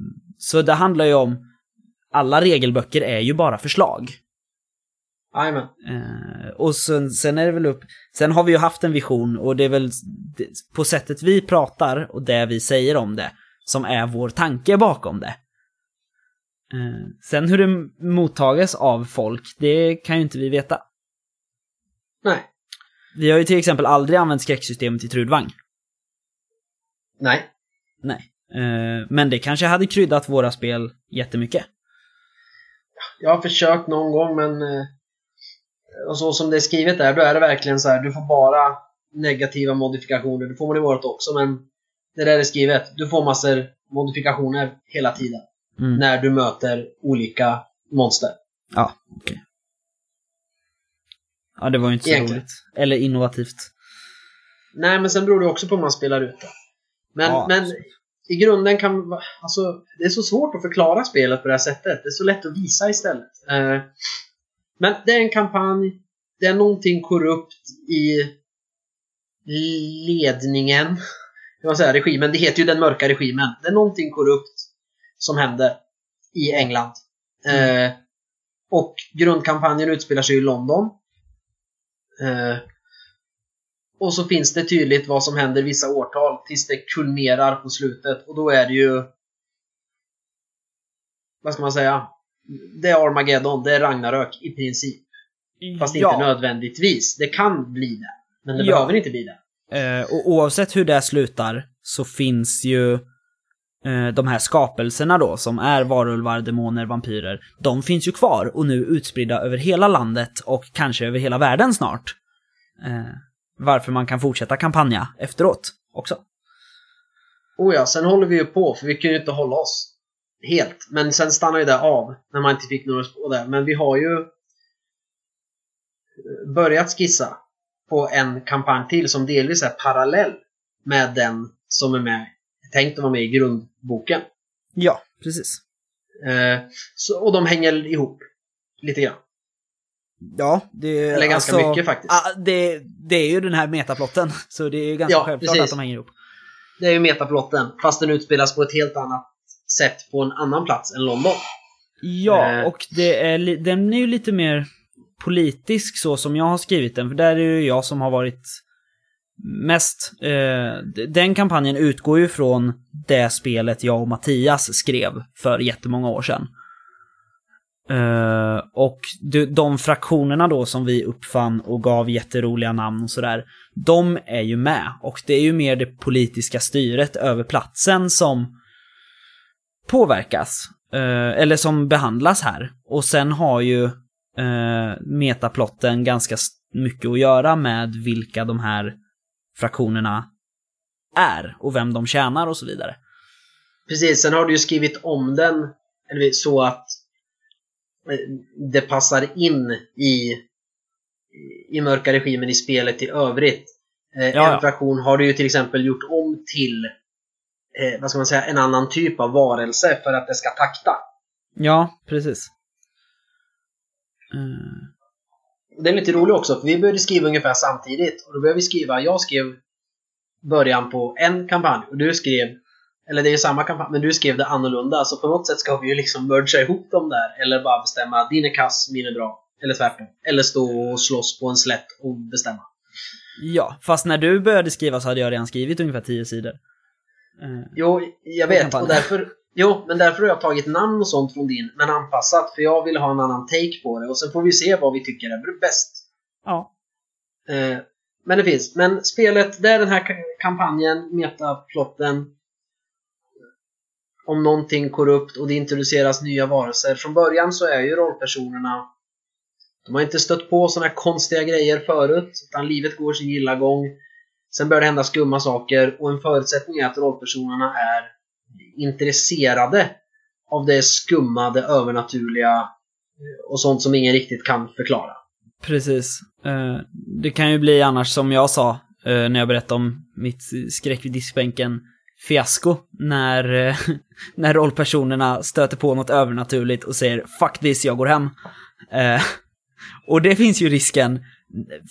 så det handlar ju om, alla regelböcker är ju bara förslag. Jajamän. Eh, och sen, sen är det väl upp... Sen har vi ju haft en vision och det är väl det, på sättet vi pratar och det vi säger om det som är vår tanke bakom det. Eh, sen hur det mottages av folk, det kan ju inte vi veta. Nej. Vi har ju till exempel aldrig använt skräcksystemet i Trudvang. Nej. Nej. Eh, men det kanske hade kryddat våra spel jättemycket. Jag har försökt någon gång men eh, och så som det är skrivet där, då är det verkligen så här, du får bara negativa modifikationer. Det får man i vårt också, men det där är skrivet. Du får massor modifikationer hela tiden. Mm. När du möter olika monster. Ja, okej. Ja, det var ju inte så Egentligen. roligt. Eller innovativt. Nej, men sen beror det också på hur man spelar ut det. Men, Ja, men absolut. I grunden kan alltså, det är så svårt att förklara spelet på det här sättet. Det är så lätt att visa istället. Eh, men det är en kampanj. det är någonting korrupt i ledningen. Kan man säga regimen? Det heter ju den mörka regimen. Det är någonting korrupt som händer i England. Mm. Eh, och grundkampanjen utspelar sig i London. Eh, och så finns det tydligt vad som händer vissa årtal tills det kulminerar på slutet. Och då är det ju... Vad ska man säga? Det är Armageddon, det är Ragnarök i princip. Fast ja. inte nödvändigtvis. Det kan bli det. Men det Ja. behöver inte bli det. Eh, och oavsett hur det slutar så finns ju eh, de här skapelserna då, som är varulvar, demoner, vampyrer. De finns ju kvar och nu utspridda över hela landet och kanske över hela världen snart. Eh, varför man kan fortsätta kampanja efteråt också. Oh ja, sen håller vi ju på för vi kan ju inte hålla oss helt. Men sen stannar ju det av när man inte fick några spår där. Men vi har ju börjat skissa på en kampanj till som delvis är parallell med den som är med, tänkt att vara med i grundboken. Ja, precis. Eh, så, och de hänger ihop lite grann. Ja, det är Eller ganska alltså- mycket faktiskt. Ah, det, det är ju den här metaplotten, <laughs> så det är ju ganska Ja, självklart precis. att de hänger ihop. Det är ju metaplotten, fast den utspelas på ett helt annat sätt på en annan plats än London. Ja, Eh. och det är, den är ju lite mer politisk så som jag har skrivit den, för där är det ju jag som har varit mest... Eh, den kampanjen utgår ju från det spelet jag och Mattias skrev för jättemånga år sedan. Eh, och de, de fraktionerna då som vi uppfann och gav jätteroliga namn och sådär, de är ju med. Och det är ju mer det politiska styret över platsen som påverkas. Eh, eller som behandlas här. Och sen har ju eh, metaplotten ganska mycket att göra med vilka de här fraktionerna är och vem de tjänar och så vidare. Precis, sen har du ju skrivit om den eller så att det passar in i, i mörka regimen i spelet i övrigt. Eh, Ja, en ja. har du ju till exempel gjort om till eh, vad ska man säga, en annan typ av varelse för att det ska takta. Ja, precis. Eh, Det är lite roligt också, för vi började skriva ungefär samtidigt. Och då började vi skriva, jag skrev början på en kampanj och du skrev, eller det är ju samma kampanj, men du skrev det annorlunda. Så på något sätt ska vi ju liksom mergea ihop dem där. Eller bara bestämma, din är kass, min är bra. Eller tvärtom. Eller stå och slåss på en slätt och bestämma. ja, fast när du började skriva så hade jag redan skrivit ungefär tio sidor. Eh, Jo, jag vet. Och därför, jo, men därför har jag tagit namn och sånt från din, men anpassat. För jag vill ha en annan take på det. Och sen får vi se vad vi tycker är bäst. ja. Eh, men det finns. Men spelet, det är den här ka- kampanjen, metaplotten. Om någonting korrupt och det introduceras nya varelser. Från början så är ju rollpersonerna de har inte stött på sådana här konstiga grejer förut, utan livet går sin gilla gång. Sen börjar det hända skumma saker och en förutsättning är att rollpersonerna är intresserade av det skumma, det övernaturliga eh, och sånt som ingen riktigt kan förklara. Precis. Eh, det kan ju bli annars som jag sa eh, när jag berättade om mitt skräck vid diskbänken fiasko när, <laughs> när rollpersonerna stöter på något övernaturligt och säger “fuck this, jag går hem”. Eh, <laughs> Och det finns ju risken,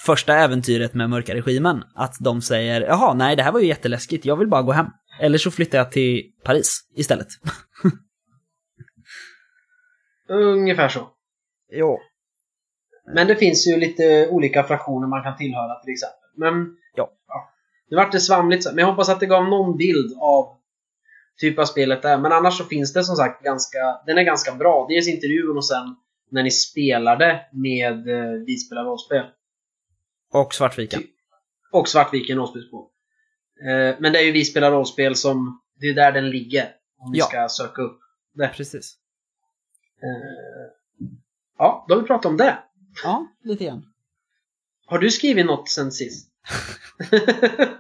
första äventyret med mörka regimen, att de säger “jaha, nej det här var ju jätteläskigt, jag vill bara gå hem”. Eller så flyttar jag till Paris istället. <laughs> Ungefär så. Jo. Men det finns ju lite olika fraktioner man kan tillhöra till exempel. Men Ja. Nu vart det svamligt, men jag hoppas att det gav någon bild av typ av spelet där. Men annars så finns det som sagt ganska, den är ganska bra. Dels intervjun och sen när ni spelade med eh, Vi spelar rollspel. Och Svartviken. Och Svartviken rollspelsbok. Eh, men det är ju Vi spelar rollspel som, det är där den ligger. Om vi Ja. ska söka upp det. Precis. Eh, ja, då har vi pratat om det. Ja, lite grann. Har du skrivit något sen sist? <laughs>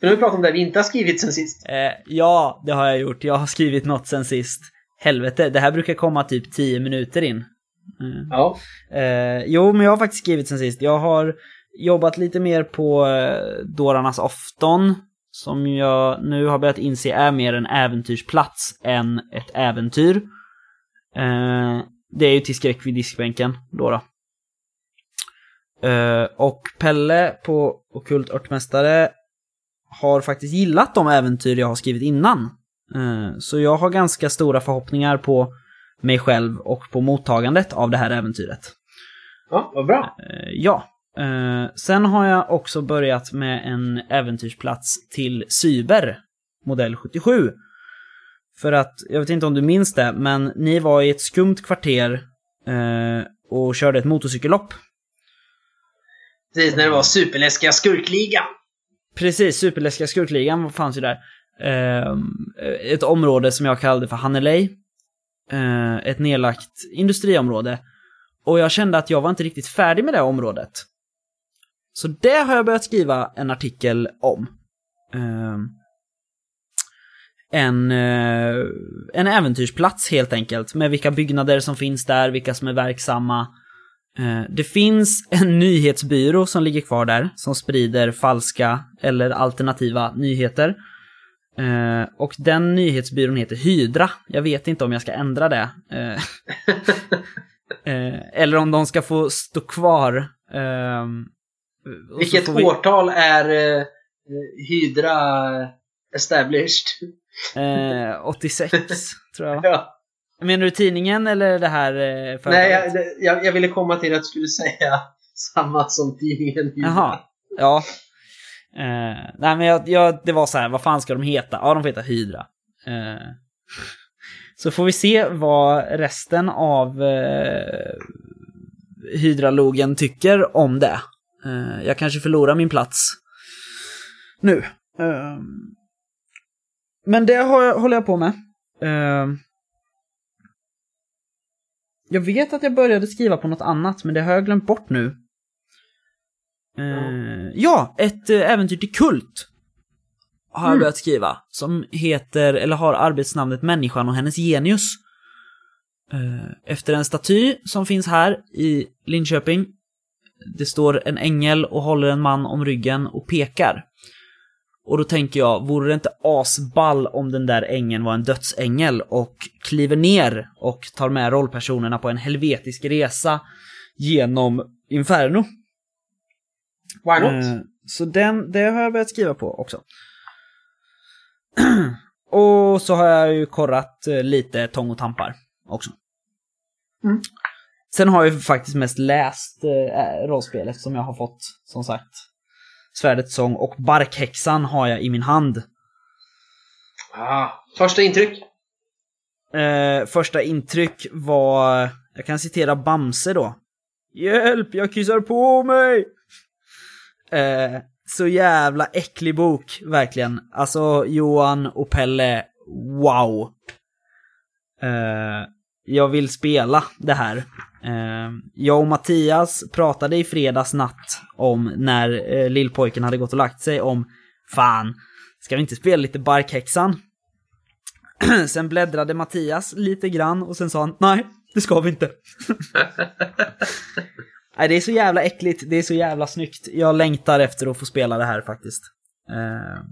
För nu har vi pratat om det vi inte har skrivit sen sist. Eh, ja, det har jag gjort. Jag har skrivit något sen sist. Helvete, det här brukar komma typ 10 minuter in. Mm. Ja. Eh, jo, men jag har faktiskt skrivit sen sist. Jag har jobbat lite mer på eh, Dårarnas afton. Som jag nu har börjat inse är mer en äventyrsplats än ett äventyr. Eh, det är ju till skräck vid diskbänken då. då. Eh, och Pelle på Okult Örtmästare har faktiskt gillat de äventyr jag har skrivit innan. Eh, så jag har ganska stora förhoppningar på mig själv och på mottagandet av det här äventyret. Ja, vad bra. Eh, ja. Eh, sen har jag också börjat med en äventyrsplats till Cyber, modell 77. För att, jag vet inte om du minns det, men ni var i ett skumt kvarter och körde ett motorcykellopp. Precis när det var superläskiga skurkligan. Precis, superläskiga skurkligan fanns ju där. Eh, ett område som jag kallade för Hannelej. Eh, ett nedlagt industriområde. Och jag kände att jag var inte riktigt färdig med det området. Så det har jag börjat skriva en artikel om. Eh, en, eh, en äventyrsplats helt enkelt, med vilka byggnader som finns där, vilka som är verksamma. Eh, Det finns en nyhetsbyrå som ligger kvar där, som sprider falska eller alternativa nyheter. Eh, Och den nyhetsbyrån heter Hydra. Jag vet inte om jag ska ändra det. <laughs> Eh, Eller om de ska få stå kvar. Ehm, Vilket vi- årtal är Hydra established? Eh, 86, <laughs> tror jag. Ja. Menar du tidningen eller det här eh, företaget? Nej, jag, jag, jag ville komma till att du skulle säga <laughs> samma som tidningen. Jaha, ja. Eh, nej men jag, jag, det var så här, vad fan ska de heta? Ja, de får heta Hydra. Eh, <laughs> så får vi se vad resten av eh, Hydralogen tycker om det. Eh, jag kanske förlorar min plats nu. Men det har jag, håller jag på med. Jag vet att jag började skriva på något annat, men det har jag glömt bort nu. Eh, ja, ett eh, äventyr till Kult har jag Mm. börjat skriva. Som heter, eller har arbetsnamnet Människan och hennes genius. Eh, efter en staty som finns här i Linköping. Det står en ängel och håller en man om ryggen och pekar. Och då tänker jag, vore det inte asball om den där ängeln var en dödsängel och kliver ner och tar med rollpersonerna på en helvetisk resa genom Inferno? Why not? Eh, Så den, det har jag börjat skriva på också. <clears throat> och så har jag ju korrat eh, lite Tång och Tampar också. Mm. Sen har jag ju faktiskt mest läst eh, rollspelet som jag har fått, som sagt. Svärdets sång och Barkhäxan har jag i min hand. Ah, första intryck? Eh, första intryck var, jag kan citera Bamse då. Hjälp, jag kissar på mig! Eh, så jävla äcklig bok, verkligen. Alltså, Johan och Pelle, wow. Eh, jag vill spela det här. Eh, jag och Mattias pratade i fredags natt om när eh, lillpojken hade gått och lagt sig om Fan, ska vi inte spela lite Barkhäxan? <clears throat> sen bläddrade Mattias lite grann och sen sa han nej, det ska vi inte. <laughs> nej, det är så jävla äckligt, det är så jävla snyggt. Jag längtar efter att få spela det här faktiskt. Eh,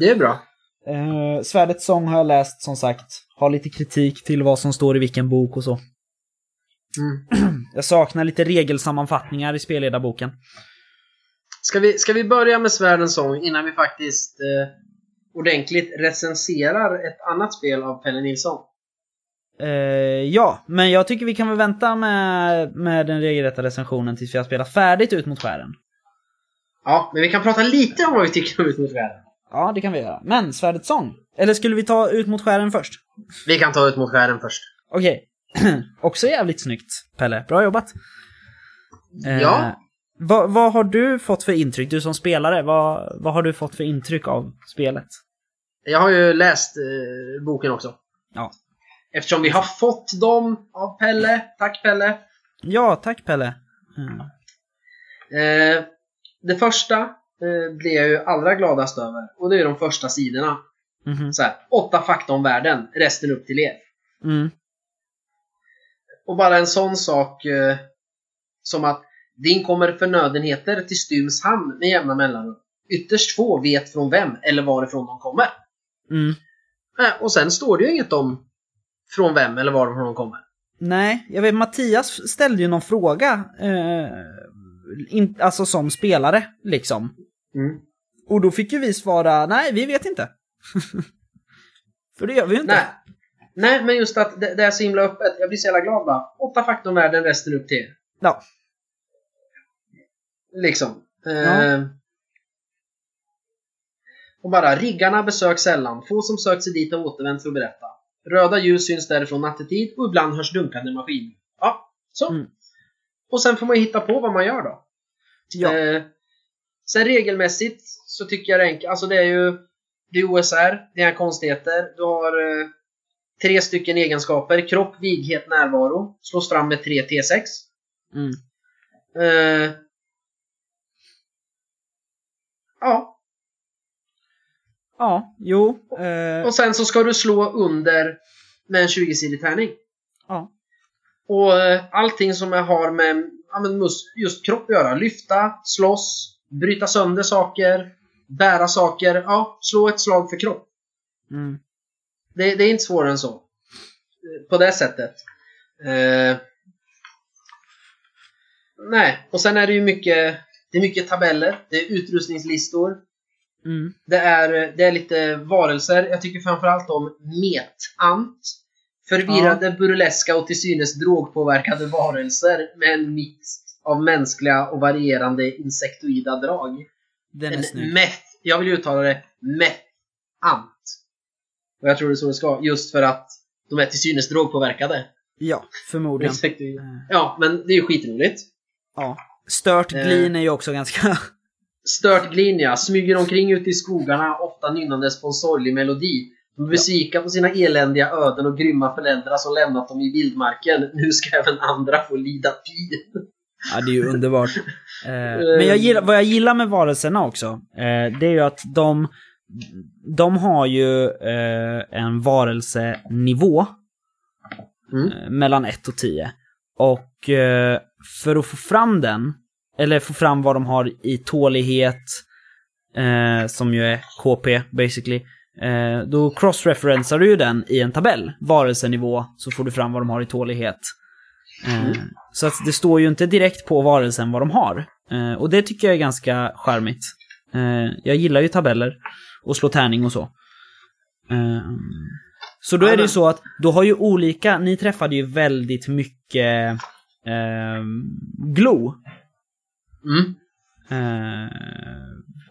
Det är bra. eh, Svärdets sång har jag läst som sagt. Har lite kritik till vad som står i vilken bok och så. Mm. <clears throat> Jag saknar lite regelsammanfattningar i spelledarboken. Ska, vi, ska vi börja med Svärdens sång innan vi faktiskt eh, ordentligt recenserar ett annat spel av Pelle Nilsson? Eh, ja, men jag tycker vi kan väl vänta med, med den regelrätta recensionen tills vi har spelat färdigt ut mot skären. Ja, men vi kan prata lite om vad vi tycker om Ut mot skären. Ja, det kan vi göra. Men Svärdets sång? Eller skulle vi ta ut mot skären först? Vi kan ta Ut mot skären först. Okej. <clears throat> Också jävligt snyggt, Pelle. Bra jobbat. Eh, Ja. Vad, vad har du fått för intryck, du som spelare? Vad, vad har du fått för intryck av spelet? Jag har ju läst eh, boken också. Ja. Eftersom vi har fått dem av Pelle. Tack Pelle. Ja, tack Pelle. Mm. Eh, det första eh, blir jag ju allra gladast över. Och det är de första sidorna. Mhm. Så här, åtta fakta om världen, resten upp till er. Mm. Och bara en sån sak eh, som att det inkommer förnödenheter till Styms hamn med jämna mellanrum. Ytterst få vet från vem eller varifrån de kommer. Mm. Eh, och sen står det ju inget om från vem eller varifrån de kommer. Nej, jag vet Mattias ställde ju någon fråga. Eh, in, alltså som spelare, liksom. Mm. Och då fick ju vi svara, nej, vi vet inte. <laughs> För det gör vi ju inte. Nej. Nej, men just att det, det är så himla öppet. Jag blir så jävla glad bara. Åtta fakta om världen, resten upp till. Ja. Liksom. Ja. Eh, och bara, riggarna besöks sällan. Få som sökt sig dit har återvänt för att berätta. Röda ljus syns därifrån nattetid och ibland hörs dunkande maskin. Ja, så. Mm. Och sen får man ju hitta på vad man gör då. Ja. Eh, sen regelmässigt så tycker jag det är enkelt. Alltså det är ju det är OSR, det är konstigheter. Du har eh, tre stycken egenskaper. Kropp, vighet, närvaro. Slås fram med 3 T6. Mm. Eh, ja, Ja, jo. Eh, och sen så ska du slå under med en 20-sidig tärning. ja. Och eh, allting som jag har med ja, men mus- just kropp att göra. Lyfta, slåss, bryta sönder saker, bära saker. Ja, slå ett slag för kropp. Mm. Det, det är inte svårare än så. Eh, På det sättet. Eh, nej, och sen är det ju mycket, det är mycket tabeller. Det är utrustningslistor. Mm. Det är, det är lite varelser. Jag tycker framförallt om metant. Förvirrade, burleska och till synes drogpåverkade varelser med en mix av mänskliga och varierande insektoida drag. Den är En snygg. meth, jag vill uttala det metant. Och jag tror det är så det ska, just för att de är till synes drogpåverkade. Ja, förmodligen. Insektoida. Eh, Ja, men det är ju skitroligt. Ja. Stört Eh. glin är ju också ganska... Stört glinja, smyger omkring ute i skogarna, ofta nynnandes på en sorglig melodi. De är besvikna på sina eländiga öden och grymma föräldrar som lämnat dem i vildmarken. Nu ska även andra få lida pin. Ja, det är ju underbart. <laughs> Eh, men jag gillar, vad jag gillar med varelserna också, det är ju att de, de har ju eh, en varelsenivå Mm. eh, mellan 1 och 10. Och eh, för att få fram den, eller få fram vad de har i tålighet, eh, som ju är KP basically, eh, då cross-referensar du ju den i en tabell, varelsenivå, så får du fram vad de har i tålighet. Eh, Så att det står ju inte direkt på varelsen vad de har. Och det tycker jag är ganska charmigt. Jag gillar ju tabeller och slå tärning och så. Eh, så då är det ju så att, då har ju olika, ni träffade ju väldigt mycket eh, glow. Mm. Eh,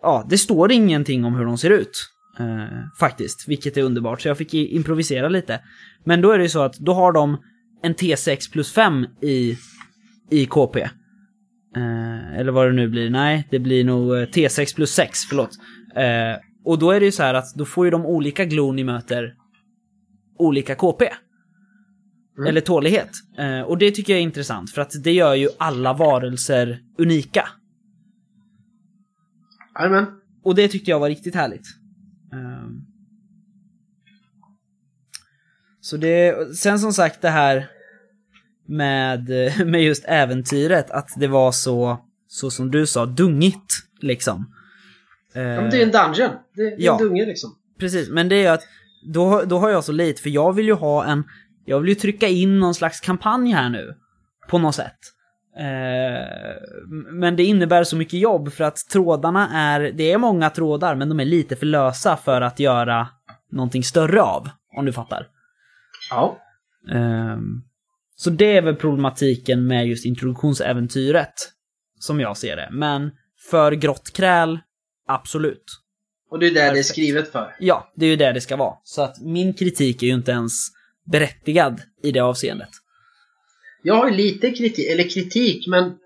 ja, det står ingenting om hur de ser ut. Eh, faktiskt, vilket är underbart. Så jag fick improvisera lite. Men då är det ju så att då har de en T6 plus 5 i, i KP. Eh, eller vad det nu blir. Nej, det blir nog eh, T6 plus 6, förlåt. Eh, och då är det ju så här att då får ju de olika glon ni möter olika KP. Mm. Eller tålighet. Eh, och det tycker jag är intressant för att det gör ju alla varelser unika. Jajamän. Och det tyckte jag var riktigt härligt. Ehm. Så det, sen som sagt det här med, <laughs> med just äventyret, att det var så, så som du sa, dungigt liksom. Ja, men det är en dungeon. Det är Ja. en dunge liksom. Precis, men det är ju att då, då har jag så lite, för jag vill ju ha en, jag vill ju trycka in någon slags kampanj här nu. På något sätt. Eh, men det innebär så mycket jobb för att trådarna är, det är många trådar men de är lite för lösa för att göra någonting större av. Om du fattar. Ja. Ehm, så det är väl problematiken med just introduktionsäventyret. Som jag ser det. Men för grottkräl, absolut. Och det är det det är Perfekt. skrivet för. Ja, det är ju det det ska vara. Så att min kritik är ju inte ens berättigad i det avseendet. Jag har lite kritik, eller kritik, men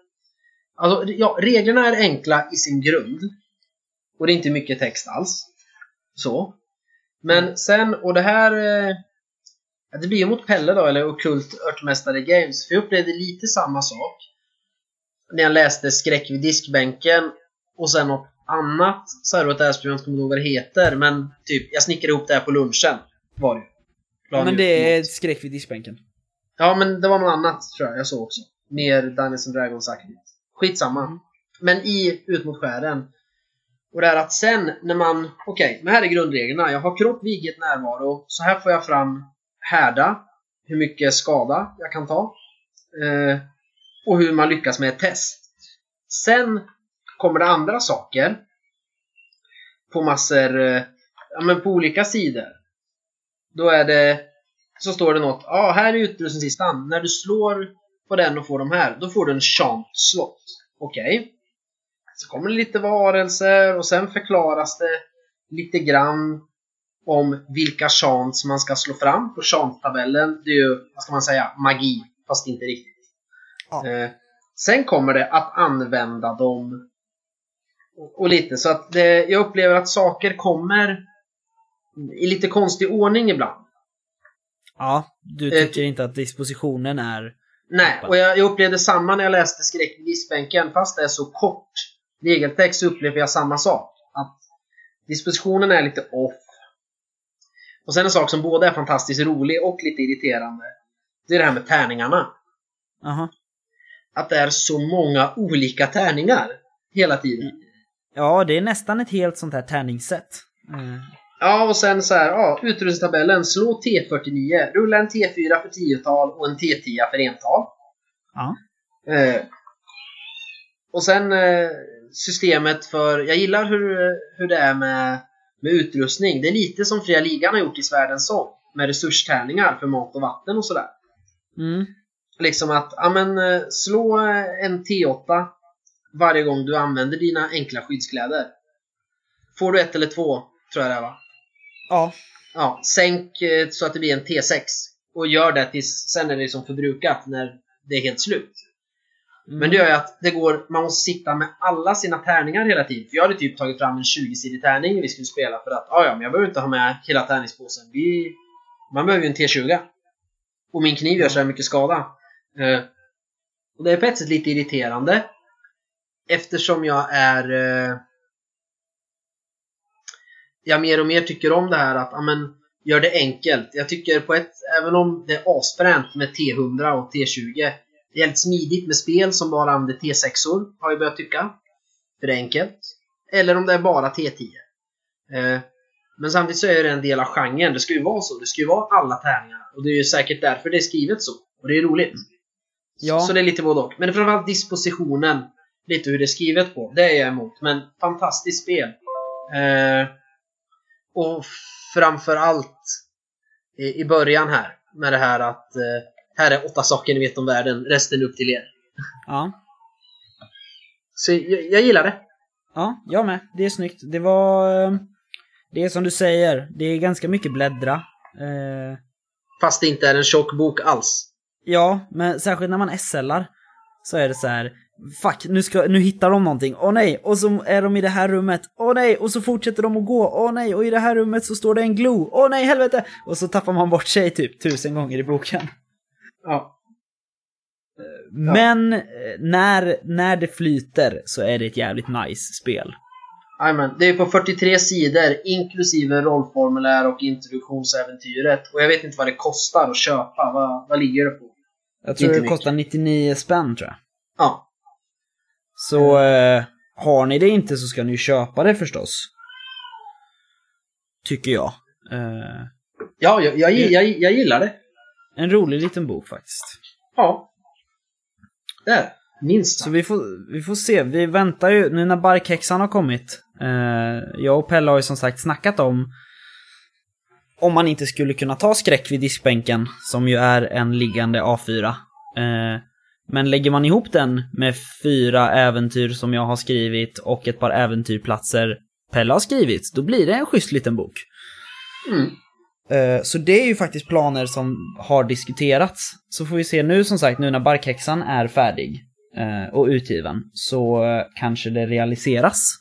alltså, ja, reglerna är enkla i sin grund. Och det är inte mycket text alls. Så. Men sen, och det här... eh, Det blir ju mot Pelle då, eller Okult Örtmästare Games. För jag upplevde lite samma sak. När jag läste Skräck vid diskbänken och sen något annat. Ett äventyr, jag kommer ihåg vad det heter. Men typ, jag snickrade ihop det här på lunchen. Var det ju. La men det är något. skräck vid diskbänken. Ja, men det var något annat tror jag jag såg också. Mer Dungeons and Dragons-aktigt. Skitsamma. Mm. Men i Ut mot skären. Och det är att sen när man... Okej, men här är grundreglerna. Jag har kropp, vighet, närvaro. Så här får jag fram härda. hur mycket skada jag kan ta. Eh, och hur man lyckas med ett test. Sen kommer det andra saker. På massor, eh, ja men på olika sidor. Då är det, så står det något, ja ah, här är utrustningslistan. När du slår på den och får de här, då får du en chant slott. Okej. Okay. Så kommer det lite varelser och sen förklaras det lite grann om vilka chants man ska slå fram på chant-tabellen. Det är ju, vad ska man säga, magi. Fast inte riktigt. Ja. Eh, sen kommer det att använda dem och, lite så att det, jag upplever att saker kommer i lite konstig ordning ibland. Ja, du eh, tycker eh, inte att dispositionen är... Nej, och jag, jag upplevde samma när jag läste Skräck i diskbänken. Fast det är så kort regeltext så upplever jag samma sak. Att dispositionen är lite off. Och sen en sak som både är fantastiskt rolig och lite irriterande. Det är det här med tärningarna. Aha. Att det är så många olika tärningar hela tiden. Ja, det är nästan ett helt sånt här tärningssätt. Mm. Ja, och sen så här, ja, utrustningstabellen. Slå T49, rulla en T4 för tiotal och en T10 för ental. Ja. Eh, och sen eh, systemet för, jag gillar hur, hur det är med, med utrustning. Det är lite som Fria Ligan har gjort i Svärdens sång. Med resurstärningar för mat och vatten och sådär. Mm. Liksom att, ja men eh, slå en T8 varje gång du använder dina enkla skyddskläder. Får du ett eller två, tror jag det är va? Ja. Ja, sänk eh, så att det blir en T6. Och gör det tills sen är det liksom förbrukat när det är helt slut. Mm. Men det gör ju att det går, man måste sitta med alla sina tärningar hela tiden. För jag hade typ tagit fram en 20-sidig tärning vi skulle spela för att ja, men jag behöver inte ha med hela tärningspåsen. Vi, man behöver ju en T20. Och min kniv gör så här mycket skada. Eh, och det är på ett sätt lite irriterande. Eftersom jag är... Eh, jag mer och mer tycker om det här att, ja men, gör det enkelt. Jag tycker på ett, även om det är asfränt med T100 och T20, det är jävligt smidigt med spel som bara använder T6or, har jag börjat tycka. För det är enkelt. Eller om det är bara T10. Eh, men samtidigt så är det en del av genren. Det ska ju vara så. Det ska ju vara alla tärningar. Och det är ju säkert därför det är skrivet så. Och det är roligt. Ja. Så det är lite både och. Men framförallt dispositionen. Lite hur det är skrivet på. Det är jag emot. Men fantastiskt spel. Eh, och framförallt i, i början här. Med det här att eh, här är åtta saker ni vet om världen. Resten upp till er. Ja. Så jag, jag gillar det. Ja, jag med. Det är snyggt. Det var... Eh, det är som du säger, det är ganska mycket bläddra. Eh... Fast det inte är en tjock bok alls. Ja, men särskilt när man SLar så är det så här. Fuck, nu, ska, nu hittar de någonting. Åh nej! Och så är de i det här rummet. Åh nej! Och så fortsätter de att gå. Åh nej! Och i det här rummet så står det en glo. Åh nej, helvete! Och så tappar man bort sig typ tusen gånger i boken. Ja. Men ja. när, när det flyter så är det ett jävligt nice spel. Amen. Det är på 43 sidor inklusive rollformulär och introduktionsäventyret. Och jag vet inte vad det kostar att köpa. Vad, vad ligger det på? Jag tror det kostar 99 spänn tror jag. Ja. Så eh, har ni det inte så ska ni köpa det förstås. Tycker jag. Eh, ja, jag, jag, jag, jag gillar det. En rolig liten bok faktiskt. Ja. Där. Minst. Så vi får, vi får se. Vi väntar ju, nu när barkhäxan har kommit. Eh, jag och Pelle har ju som sagt snackat om om man inte skulle kunna ta skräck vid diskbänken, som ju är en liggande A4. Eh, men lägger man ihop den med fyra äventyr som jag har skrivit och ett par äventyrplatser Pelle har skrivit, då blir det en schysst liten bok. Mm. Eh, så det är ju faktiskt planer som har diskuterats. Så får vi se nu som sagt, nu när Barkhäxan är färdig eh, och utgiven, så kanske det realiseras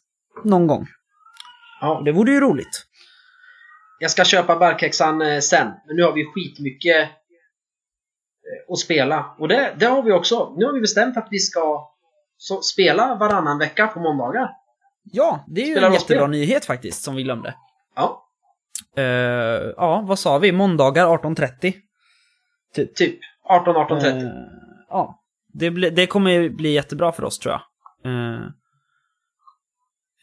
någon gång. Ja. Det vore ju roligt. Jag ska köpa barkhäxan eh, sen, men nu har vi skitmycket eh, att spela. Och det, det har vi också. Nu har vi bestämt att vi ska så, spela varannan vecka på måndagar. Ja, det är ju spela en jättebra nyhet faktiskt, som vi glömde. Ja. Uh, ja, vad sa vi? Måndagar 18.30? Typ. Typ. 18, 18.30. Uh, ja. Det, bli, det kommer bli jättebra för oss, tror jag. Uh,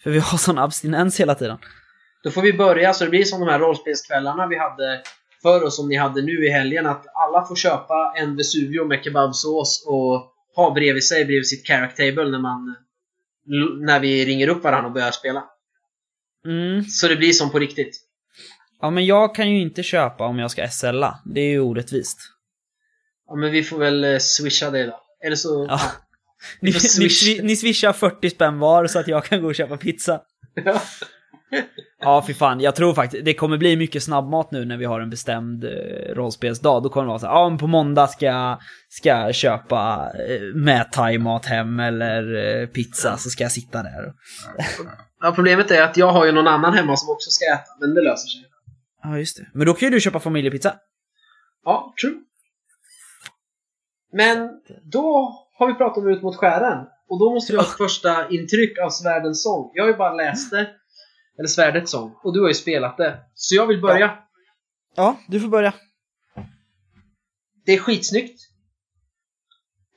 för vi har sån abstinens hela tiden. Då får vi börja så det blir som de här rollspelskvällarna vi hade för oss som ni hade nu i helgen att alla får köpa en Vesuvio med kebabsås och ha bredvid sig, bredvid sitt character table när man när vi ringer upp varandra och börjar spela. Mm. Så det blir som på riktigt. Ja, men jag kan ju inte köpa om jag ska SLa. Det är ju orättvist. Ja, men vi får väl eh, swisha det då. Eller så... Ja. <laughs> Ni, ni, ni swishar 40 spänn var så att jag kan gå och köpa pizza. Ja. <laughs> Ja, fy fan. Jag tror faktiskt det kommer bli mycket snabbmat nu när vi har en bestämd eh, rollspelsdag. Då kommer det vara så här, ja men på måndag ska jag, ska jag köpa eh, med thaimat hem eller eh, pizza, så ska jag sitta där. ja, problemet är att jag har ju någon annan hemma som också ska äta, men det löser sig. Ja, just det. Men då kan ju du köpa familjepizza. Ja, true. Men då har vi pratat om Ut mot skären. Och då måste vi ha ett första intryck av Svärdens sång. Jag har ju bara läst det. Eller Svärdets sång. Och du har ju spelat det. Så jag vill börja. Ja, du får börja. Det är skitsnyggt.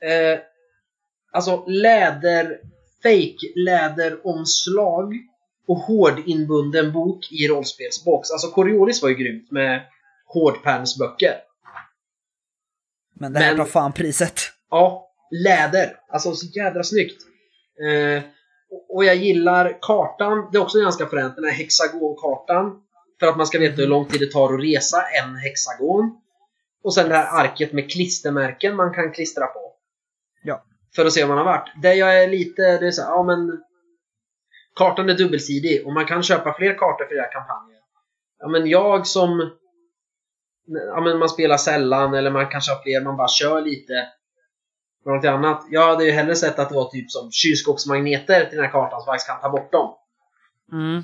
Eh, alltså läder, fake läderomslag och hårdinbunden bok i rollspelsbox. Alltså Coriolis var ju grymt med hårdpärmsböcker. Men det här Men- tar fan priset. Ja, läder. Alltså så jädra snyggt. Eh, och- jag gillar kartan. Det är också ganska fränt, den här hexagonkartan. För att man ska veta hur lång tid det tar att resa en hexagon. Och sen det här arket med klistermärken man kan klistra på. Ja. För att se om man har varit. Det jag är lite, det är så här, ja men... Kartan är dubbelsidig och man kan köpa fler kartor för era kampanjer. Ja men jag som... Ja men man spelar sällan eller man kanske har fler, man bara kör lite. Något annat. Jag hade ju hellre sett att det var typ som kylskåpsmagneter till den här kartan som faktiskt kan ta bort dem. Mm.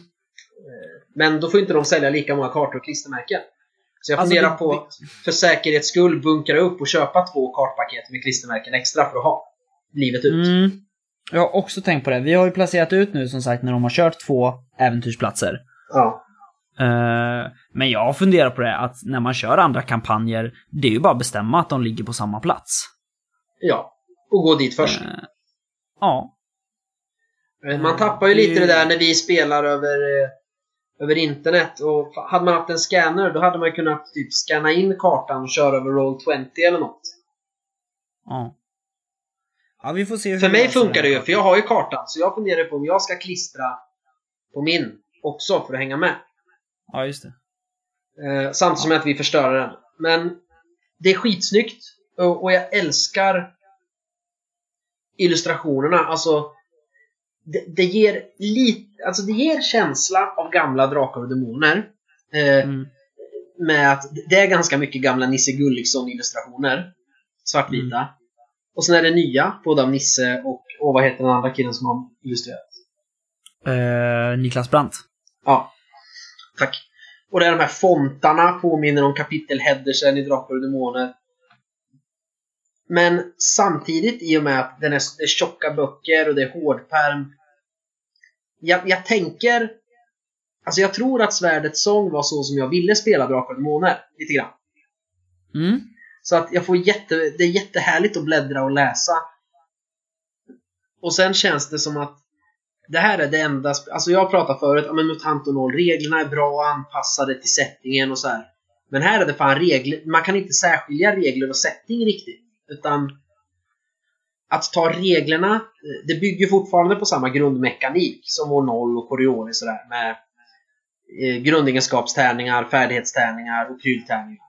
Men då får inte de sälja lika många kartor och klistermärken. Så jag Alltså, funderar det- på att för säkerhets skull bunkra upp och köpa två kartpaket med klistermärken extra för att ha livet ut. Mm. Jag har också tänkt på det. Vi har ju placerat ut nu som sagt när de har kört två äventyrsplatser. Ja. Eh, men jag funderar på det att när man kör andra kampanjer, det är ju bara att bestämma att de ligger på samma plats. Ja. Och gå dit först. Eh, ja. Man tappar ju lite det- där när vi spelar över, eh, över internet. Och hade man haft en scanner då hade man kunnat typ scanna in kartan och köra över Roll20 eller något. Ja. Ja, vi får se För mig funkar det ju, för jag har ju kartan. Så jag funderar på om jag ska klistra på min också för att hänga med. Ja, just det. Eh, samtidigt som att vi förstör den. Men det är skitsnyggt. Och, och jag älskar illustrationerna. Alltså, det, det ger lite, alltså det ger känsla av gamla Drakar och Demoner. Eh, Mm. Med att det är ganska mycket gamla Nisse Gulliksson-illustrationer. Svartvita. Mm. Och sen är det nya, både av Nisse och, och vad heter den andra killen som har illustrerat? Eh, Niklas Brandt. Ja. Tack. Och det är de här fontarna påminner om kapitelheadersen i Drakar och Demoner. Men samtidigt, i och med att den är, det är tjocka böcker och det är hårdpärm. Jag, jag tänker... Alltså jag tror att Svärdets sång var så som jag ville spela Drakar och Demoner. Lite grann. Mm. Så att jag får jätte, det är jättehärligt att bläddra och läsa. Och sen känns det som att det här är det enda... Alltså jag pratade förut om MUTANT och 0. Reglerna är bra och anpassade till settingen och så här. Men här är det fan regler. Man kan inte särskilja regler och setting riktigt. Utan att ta reglerna, det bygger fortfarande på samma grundmekanik som vår 0 och Coriolis sådär med eh, grundegenskapstärningar, färdighetstärningar och pryltärningar.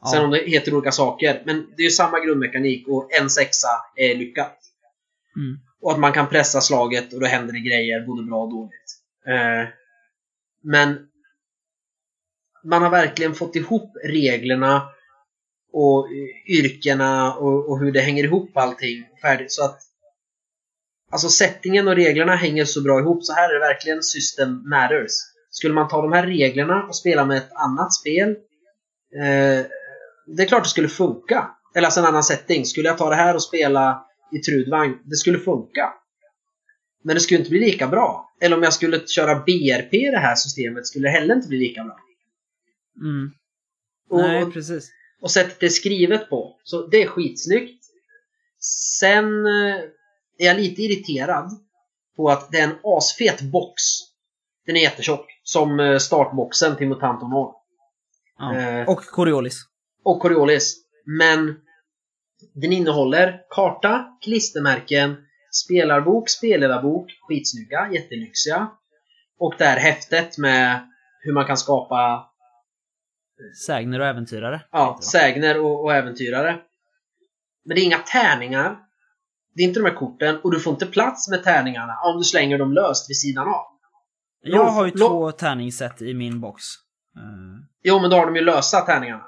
Ja. Sen om det heter olika saker. Men det är ju samma grundmekanik och en sexa är lyckat. Mm. Och att man kan pressa slaget och då händer det grejer, både bra och dåligt. Eh, men man har verkligen fått ihop reglerna och yrkena och, och hur det hänger ihop allting färdigt. Så att Alltså settingen och reglerna hänger så bra ihop, så här är det verkligen system matters. Skulle man ta de här reglerna och spela med ett annat spel eh, Det är klart det skulle funka. Eller alltså en annan setting. Skulle jag ta det här och spela i Trudvagn, det skulle funka. Men det skulle inte bli lika bra. Eller om jag skulle köra BRP i det här systemet skulle det heller inte bli lika bra. Mm. Och, Nej, precis. Och sättet det är skrivet på. Så det är skitsnyggt. Sen eh, är jag lite irriterad på att det är en asfet box. Den är jättetjock. Som eh, startboxen till Mutant North. Ja. Eh, Och Coriolis. och Coriolis. Men den innehåller karta, klistermärken, spelarbok, spelledarbok, skitsnygga, jättelyxiga. Och det här häftet med hur man kan skapa Sägner och äventyrare. ja, sägner och, och äventyrare. Men det är inga tärningar. Det är inte de här korten och du får inte plats med tärningarna om du slänger dem löst vid sidan av. Jag har ju Lå- två tärningssätt i min box. Eh, Jo, men då har de ju lösa tärningarna.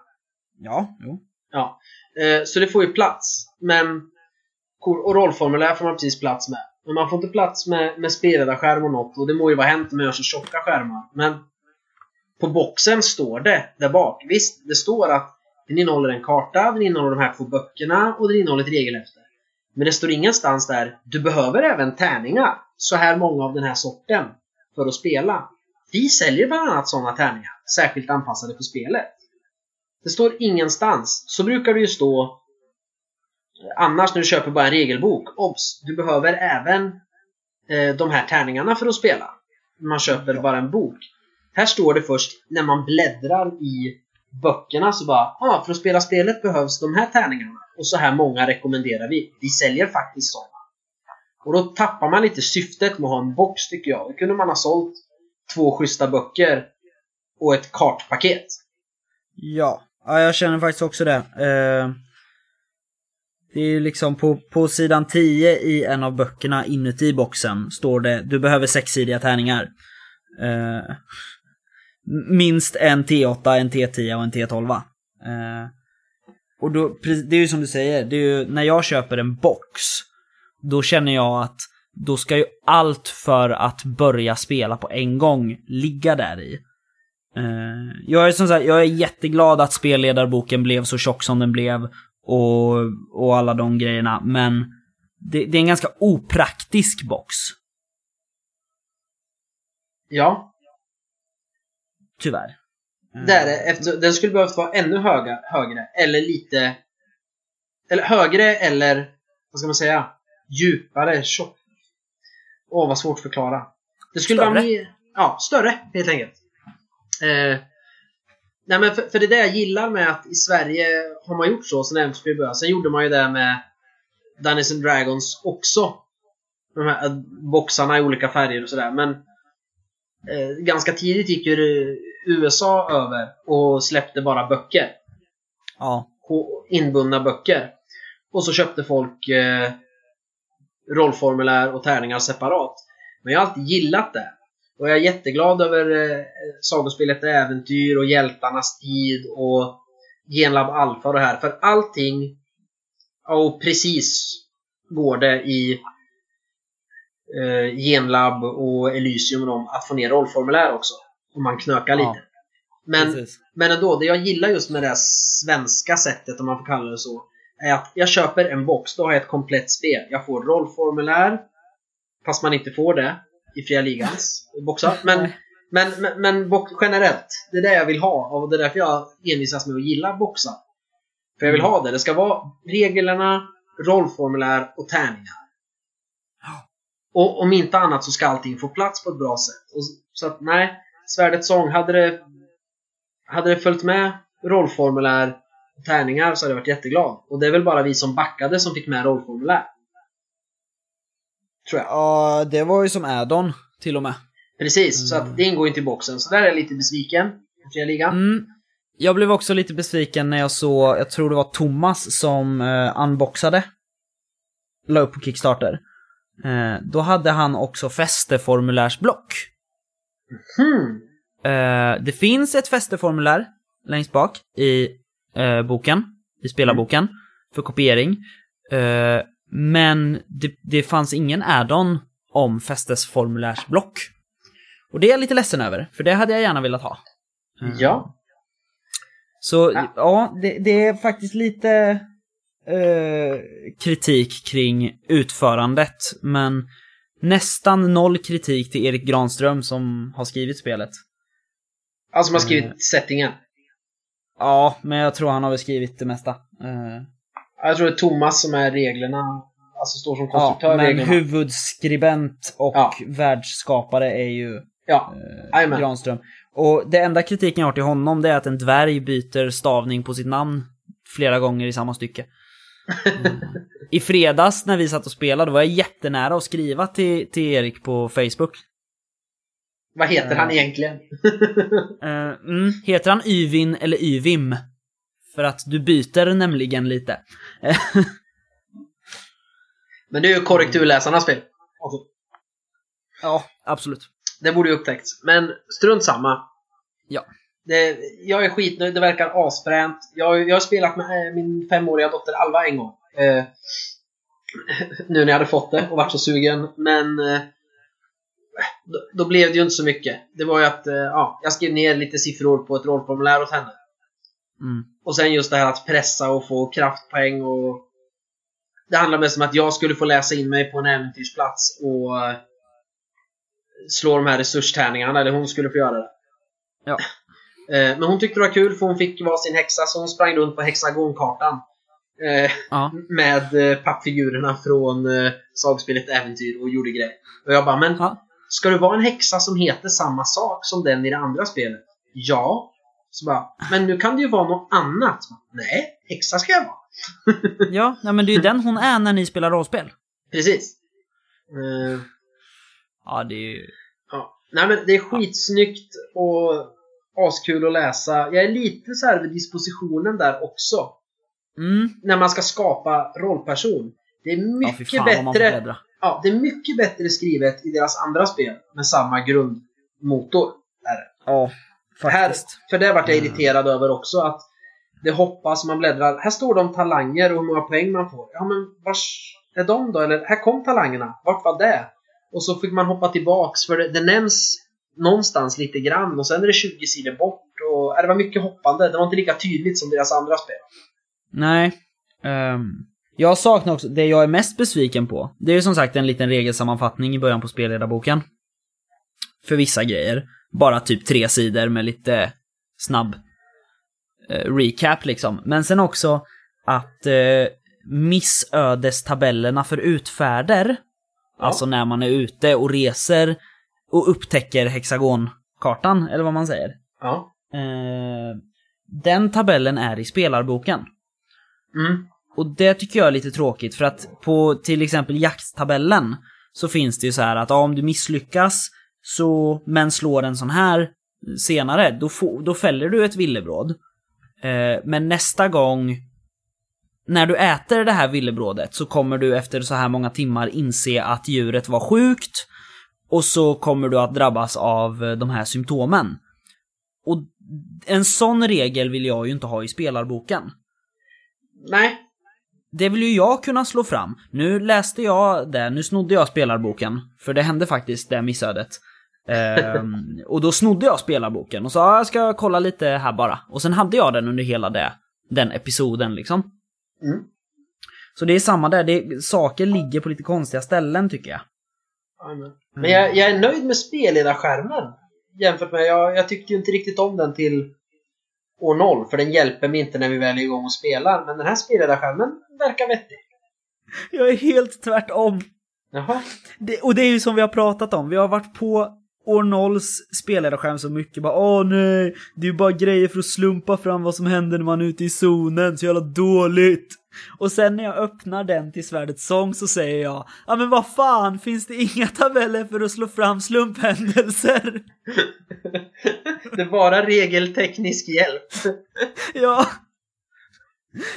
ja, jo. Ja. Eh, så det får ju plats. Men och rollformulär får man precis plats med. Men man får inte plats med, med spelledarskärm och något. Och det må ju vara hänt om man gör så tjocka skärmar. Men på boxen står det där bak. Visst, det står att den innehåller en karta, den innehåller de här två böckerna och den innehåller ett regelhäfte. Men det står ingenstans där du behöver även tärningar. Så här många av den här sorten. För att spela. Vi säljer bland annat sådana tärningar. Särskilt anpassade för spelet. Det står ingenstans. Så brukar det ju stå eh, annars när du köper bara en regelbok. Obs! Du behöver även eh, de här tärningarna för att spela. Man köper bara en bok. Här står det först när man bläddrar i böckerna så bara ah, för att spela spelet behövs de här tärningarna. Och så här många rekommenderar vi. Vi säljer faktiskt sådana. Och då tappar man lite syftet med att ha en box tycker jag. Då kunde man ha sålt två schyssta böcker och ett kartpaket. Ja, ja jag känner faktiskt också det. Eh, det är ju liksom på, på sidan 10 i en av böckerna inuti boxen står det du behöver sexsidiga tärningar. Eh, minst en T8, en T10 och en T12. Eh, och då, det är ju som du säger, det är ju, när jag köper en box, då känner jag att då ska ju allt för att börja spela på en gång ligga där i. Eh, jag är som sagt, jag är jätteglad att spelledarboken blev så tjock som den blev och, och alla de grejerna, men det, det är en ganska opraktisk box. Ja, Tyvärr. Eh, det är det. Efter, den skulle behövt vara ännu höga, högre. Eller lite... Eller högre eller, vad ska man säga? Djupare, tjock. Åh, vad svårt att förklara. Det skulle vara Större? mer... Ja, större helt enkelt. Eh, nej men för, för det är det jag gillar med att i Sverige har man gjort så sen Äventyr började. Sen gjorde man ju det med Dungeons and Dragons också. De här eh, boxarna i olika färger och sådär. Men eh, ganska tidigt gick ju USA över och släppte bara böcker. Ja. Inbundna böcker. Och så köpte folk eh, rollformulär och tärningar separat. Men jag har alltid gillat det. Och jag är jätteglad över eh, sagospelet Äventyr och Hjältarnas tid och Genlab Alpha och det här. För allting, ja, och precis går det i eh, Genlab och Elysium och dem att få ner rollformulär också. Om man knökar Ja, lite. Men, Precis. men ändå, det jag gillar just med det svenska sättet, om man får kalla det så, är att jag köper en box, då har jag ett komplett spel. Jag får rollformulär, fast man inte får det i fria ligans boxar. <laughs> Men, men, men, men box, generellt, det är det jag vill ha och det är därför jag envisas med att gilla boxar. För jag vill Mm. ha det. Det ska vara reglerna, rollformulär och tärningar. Och om inte annat så ska allting få plats på ett bra sätt. Och, så att nej, Svärdets sång, hade det, hade det följt med rollformulär och tärningar så hade jag varit jätteglad. Och det är väl bara vi som backade som fick med rollformulär. Tror jag. Ja, det var ju som add-on till och med. Precis, så Mm. att det ingår inte i boxen. Så där är jag lite besviken. Fria ligan. Mm. Jag blev också lite besviken när jag såg, jag tror det var Thomas som eh, unboxade. La upp på Kickstarter. Eh, då hade han också fästeformulärsblock. Eh, det finns ett fästeformulär längst bak i eh, boken, i spelarboken, för kopiering. Men det, det fanns ingen add-on om fästesformulärsblock. Och det är jag lite ledsen över, för det hade jag gärna velat ha. Ja. Så Ja. ja, det, det är faktiskt lite eh, kritik kring utförandet, men nästan noll kritik till Erik Granström som har skrivit spelet. Alltså man har skrivit Mm. settingen. Ja, men jag tror han har väl skrivit det mesta. Eh, Jag tror det är Thomas som är reglerna. Alltså står som konstruktör ja, men reglerna. huvudskribent och Ja. världsskapare är ju Ja, eh. Granström. Och det enda kritiken jag har till honom det är att en dvärg byter stavning på sitt namn flera gånger i samma stycke. Mm. I fredags när vi satt och spelade var jag jättenära att skriva till, till Erik på Facebook. Vad heter han egentligen? Uh, <laughs> mm, heter han Yvin eller Yvim? För att du byter nämligen lite. <laughs> Men det är ju korrekturläsarnas fel. Alltså, ja, absolut. det borde ju upptäckts. Men strunt samma. Ja. Det, jag är skitnöjd, det verkar asfränt. Jag, jag har spelat med eh, min femåriga dotter Alva en gång. Eh, <laughs> nu när jag hade fått det och varit så sugen. Men eh, då, då blev det ju inte så mycket. Det var ju att eh, ja, jag skrev ner lite siffror på ett rollformulär åt henne. Mm. Och sen just det här att pressa och få kraftpoäng och... Det handlar mest om att jag skulle få läsa in mig på en äventyrsplats och eh, slå de här resurstärningarna, eller hon skulle få göra det. Ja. Eh, Men hon tyckte det var kul för hon fick vara sin häxa så hon sprang runt på hexagonkartan. eh, Ja. <laughs> Med eh, pappfigurerna från sagspelet Äventyr och gjorde grejer. Och jag bara, men Ja. ska du vara en häxa som heter samma sak som den i det andra spelet? Ja. Så bara, men nu kan det ju vara något annat. Bara, Nej, häxa ska jag vara. <laughs> Ja, nej, men det är ju den hon är när ni spelar rollspel. Precis. Eh, Ja, det är ju... ja. Nej men det är skitsnyggt och askul att läsa. Jag är lite så här vid dispositionen där också. Mm. När man ska skapa rollperson. Det är Ja, mycket fan får bättre. Ja, det är mycket bättre skrivet i deras andra spel med samma grundmotor. Är det. Ja, Här, faktiskt. för det vart jag Mm. irriterad över också. Att det hoppas, man bläddrar. Här står det om talanger och hur många poäng man får. Ja men vars är de då? Eller här kom talangerna. Vart var det? Och så fick man hoppa tillbaks för det, det nämns någonstans lite grann och sen är det 20 sidor bort. Och, ja, det var mycket hoppande. Det var inte lika tydligt som deras andra spel. Nej. Ehm, jag saknar också, det jag är mest besviken på, det är ju som sagt en liten regelsammanfattning i början på spelledarboken. För vissa grejer. Bara typ tre sidor med lite snabb eh, recap liksom. Men sen också att eh, missödestabellerna för utfärder, alltså när man är ute och reser och upptäcker hexagonkartan, eller vad man säger. Ja. Eh, den tabellen är i spelarboken. Mm. Och det tycker jag är lite tråkigt för att på till exempel jakttabellen så finns det ju så här att ja, om du misslyckas så, men slår en sån här senare, då, få, då fäller du ett villebråd. Eh, men nästa gång när du äter det här villebrådet så kommer du efter så här många timmar inse att djuret var sjukt och så kommer du att drabbas av eh, de här symptomen. Och en sån regel vill jag ju inte ha i spelarboken. Nej. Det vill ju jag kunna slå fram. Nu läste jag det, nu snodde jag spelarboken. För det hände faktiskt det missödet. Ehm, <laughs> och då snodde jag spelarboken och sa "Ja, jag ska kolla lite här bara. Och sen hade jag den under hela det, den episoden liksom. Mm. Så det är samma där, det, saker ligger på lite konstiga ställen tycker jag. Amen. Men jag, jag är nöjd med spelledarskärmen. Jämfört med, jag, jag tyckte ju inte riktigt om den till år 0 för den hjälper mig inte när vi väl är igång och spelar. Men den här spelledarskärmen verkar vettig. Jag är helt tvärtom. Jaha. Det, och det är ju som vi har pratat om, vi har varit på år nolls spelledarskärm så mycket bara åh nej, det är ju bara grejer för att slumpa fram vad som händer när man är ute i zonen, så jävla dåligt. Och sen när jag öppnar den till Svärdets sång så säger jag, ja men vad fan, finns det inga tabeller för att slå fram slumphändelser? det är bara regelteknisk hjälp. ja.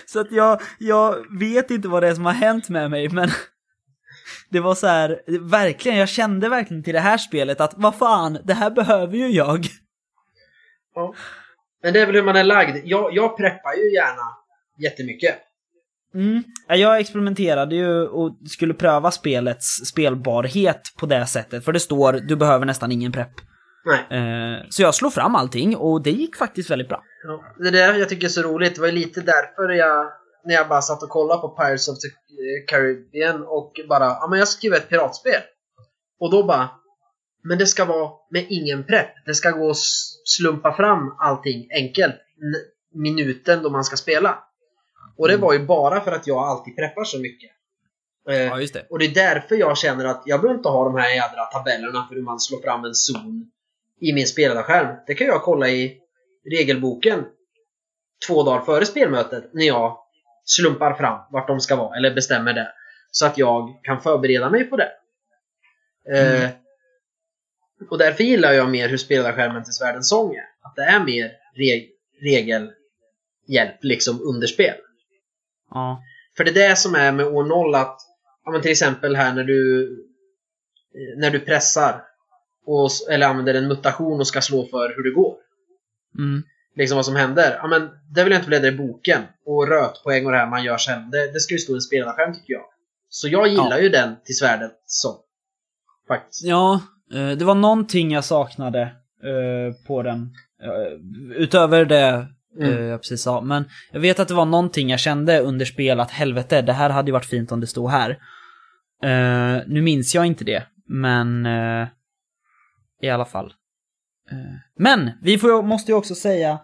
Så att jag, jag vet inte vad det är som har hänt med mig, men det var så här, verkligen, jag kände verkligen till det här spelet att vad fan, det här behöver ju jag. Ja. Men det är väl hur man är lagd. Jag, jag preppar ju gärna jättemycket. Mm. Ja, Jag experimenterade ju och skulle pröva spelets spelbarhet på det sättet, för det står du behöver nästan ingen prepp. Nej. Eh, så jag slog fram allting och det gick faktiskt väldigt bra. Ja. Det är det jag tycker är så roligt. Det var ju lite därför jag, när jag bara satt och kollade på Pirates of the Caribbean och bara, ja men jag skriver ett piratspel. Och då bara, men det ska vara med ingen prepp. Det ska gå att slumpa fram allting enkelt. Minuten då man ska spela. Och det Mm. var ju bara för att jag alltid preppar så mycket. Eh, just det. och det är därför jag känner att jag behöver inte ha de här jädra tabellerna för hur man slår fram en zon i min spelarskärm. Det kan jag kolla i regelboken två dagar före spelmötet när jag slumpar fram vart de ska vara, eller bestämmer det. Så att jag kan förbereda mig på det. Mm. Eh, och därför gillar jag mer hur spelarskärmen till Svärdens sång är. Att det är mer reg regelhjälp liksom under spel. Ja. För det är det som är med år 0 att, ja men till exempel här när du när du pressar och, eller använder en mutation och ska slå för hur det går. Mm. Liksom vad som händer. Ja men det vill jag inte bläddra i boken. Och rötpoäng och det här man gör sen. Det, det ska ju stå i en spelarskärm tycker jag. Så jag gillar Ja. ju den till svärdet som. Faktiskt. Ja, eh, det var någonting jag saknade eh, på den. Eh, Utöver det Mm. eh, jag precis sa. Men jag vet att det var någonting jag kände under spel att helvete, det här hade ju varit fint om det stod här. Eh, nu minns jag inte det, men eh, i alla fall. Eh, men vi får, måste ju också säga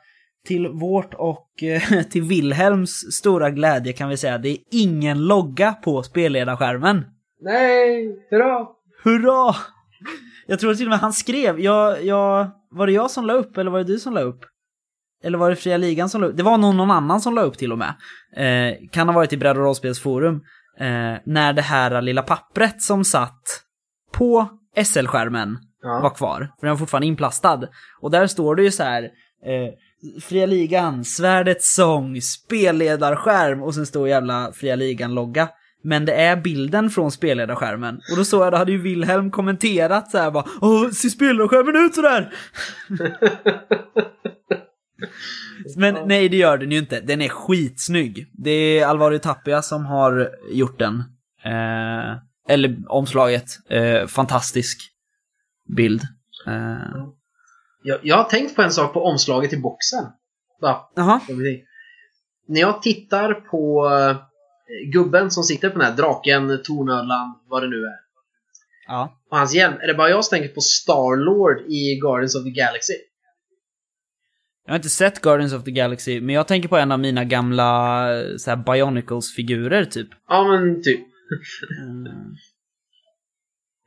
till vårt och <laughs> till Wilhelms stora glädje kan vi säga, det är ingen logga på spelledarskärmen. Nej, hurra! Hurra! Jag tror till och med han skrev, jag, jag, var det jag som la upp eller var det du som la upp? Eller var det Fria Ligan som la upp? Det var nog någon annan som la upp till och med. Eh, kan ha varit i Bredd och rollspelsforum. Eh, när det här lilla pappret som satt på SL-skärmen Ja. var kvar. För den var fortfarande inplastad. Och där står det ju så här. Eh, Fria Ligan, Svärdets sång, spelledarskärm och sen står jävla Fria Ligan-logga. Men det är bilden från spelledarskärmen. Och då såg jag, då hade ju Wilhelm kommenterat så här bara Åh, ser spelledarskärmen ut sådär? <laughs> <laughs> <laughs> Men nej, det gör den ju inte. Den är skitsnygg. Det är Alvario Tapia som har gjort den. Eh, eller omslaget. Eh, fantastisk bild. Eh, Jag, jag har tänkt på en sak på omslaget i boxen. Jaha. När jag tittar på eh, gubben som sitter på den här draken, tornödlan, vad det nu är. Ja. Och hans hjälm. Är det bara jag som tänker på Star-Lord i Guardians of the Galaxy? Jag har inte sett Guardians of the Galaxy, men jag tänker på en av mina gamla så här, Bionicles-figurer typ. Ja, men typ. Eh,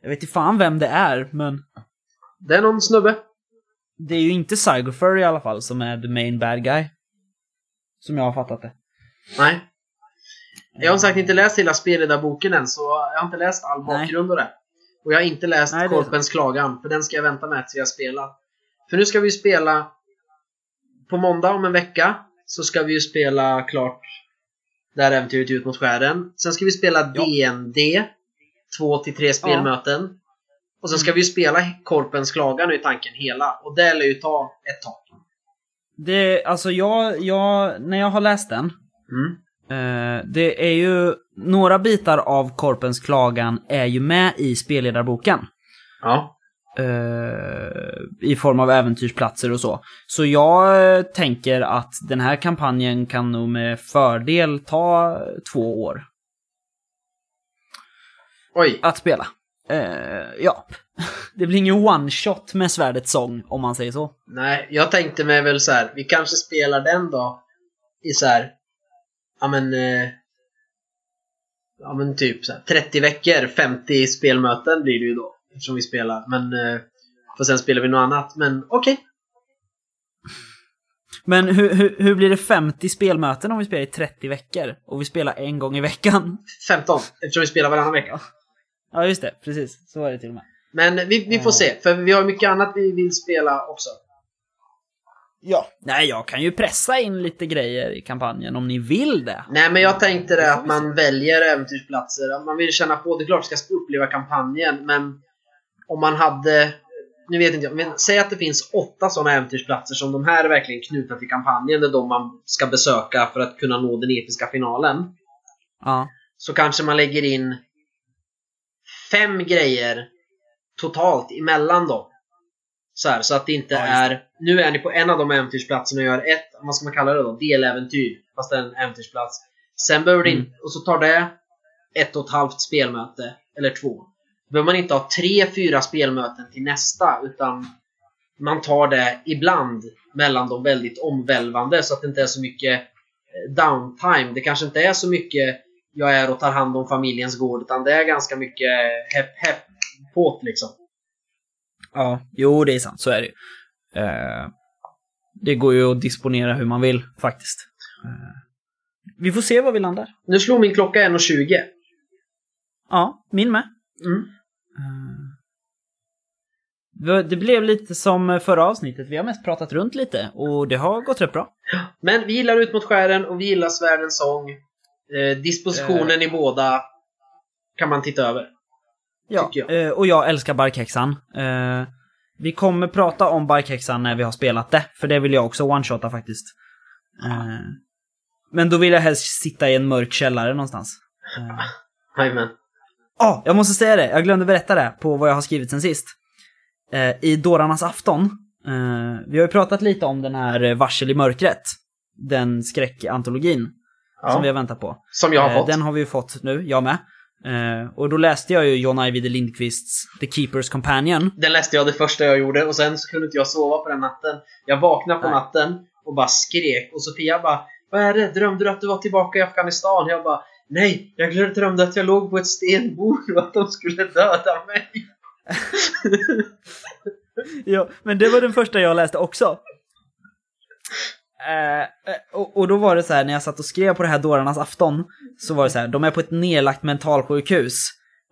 jag vet inte fan vem det är, men Det är någon snubbe. det är ju inte Cyberfur i alla fall som är the main bad guy. Som jag har fattat det. Nej. Jag har sagt inte läst hela spelledarboken än, så jag har inte läst all bakgrund och det. Och jag har inte läst Nej, Korpens klagan, för den ska jag vänta med tills jag spelar. För nu ska vi spela på måndag om en vecka så ska vi ju spela klart det här äventyret ut mot skären. Sen ska vi spela Ja. DND, två till tre spelmöten. Och sen ska Mm. vi ju spela Korpens klagan nu i tanken hela. Och det lär ju ta ett tag. Det, alltså jag, jag, när jag har läst den, Mm. eh, det är ju, några bitar av Korpens klagan är ju med i spelledarboken. Ja. Eh, i form av äventyrsplatser och så. Så jag eh, tänker att den här kampanjen kan nog med fördel ta två år Oj. att spela. Eh, ja, <laughs> det blir ingen one shot med svärdets sång om man säger så. Nej, jag tänkte mig väl så här. vi kanske spelar den då i så här, ja men, eh, ja men typ så här, 30 veckor, 50 spelmöten blir det ju då. Eftersom vi spelar, men, eh, för sen spelar vi något annat. Men okej. Men hur, hur, hur blir det 50 spelmöten om vi spelar i 30 veckor? Och vi spelar en gång i veckan? 15, eftersom vi spelar varannan vecka. Ja, just det. Precis. Så var det till och med. Men vi, vi får se, för vi har mycket annat vi vill spela också. Ja. Nej, jag kan ju pressa in lite grejer i kampanjen om ni vill det. Nej men jag tänkte det att man väljer äventyrsplatser. Man vill känna på, det är klart ska uppleva kampanjen men om man hade, nu vet inte jag, men säg att det finns åtta sådana äventyrsplatser som de här är verkligen knutna till kampanjen. Det är de man ska besöka för att kunna nå den episka finalen. Ja. Så kanske man lägger in fem grejer totalt emellan dem. Så, här, så att det inte Ja, är, nu är ni på en av de äventyrsplatserna och gör ett, vad ska man kalla det då? Deläventyr. Fast det är en äventyrsplats. Sen behöver det Mm. inte, och så tar det ett och ett halvt spelmöte, eller två. Behöver man inte ha tre, fyra spelmöten till nästa, utan man tar det ibland mellan de väldigt omvälvande så att det inte är så mycket eh, downtime. Det kanske inte är så mycket jag är och tar hand om familjens gård, utan det är ganska mycket hepp hepp på't liksom. Ja, jo det är sant, så är det ju. Eh, det går ju att disponera hur man vill faktiskt. Eh, vi får se var vi landar. Nu slår min klocka 1.20. Ja, min med. Mm. Eh, Det blev lite som förra avsnittet, vi har mest pratat runt lite och det har gått rätt bra. Men vi gillar Ut mot skären och vi gillar Svärdens sång. Eh, dispositionen i båda kan man titta över. Ja, jag. eh, och jag älskar barkhäxan. Eh, vi kommer prata om barkhäxan när vi har spelat det, för det vill jag också one-shotta faktiskt. Eh, men då vill jag helst sitta i en mörk källare någonstans. Eh, <laughs> Jajamän. Ja, jag måste säga det. Jag glömde berätta det på vad jag har skrivit sen sist. Eh, I Dårarnas afton. Eh, vi har ju pratat lite om den här Varsel i mörkret. Den skräckantologin Ja. som vi har väntat på. Som jag har Eh, fått. Den har vi ju fått nu, jag med. Eh, och då läste jag ju John Ajvide Lindqvists The Keeper's Companion. Den läste jag det första jag gjorde och sen så kunde inte jag sova på den natten. Jag vaknade på Nej. natten och bara skrek och Sofia bara Vad är det? Drömde du att du var tillbaka i Afghanistan? Jag bara Nej, jag drömde att jag låg på ett stenbord och att de skulle döda mig. <laughs> Ja, men det var den första jag läste också. Eh, eh, och, och då var det så här, när jag satt och skrev på det här Dårarnas afton, så var det så här, de är på ett nedlagt mentalsjukhus.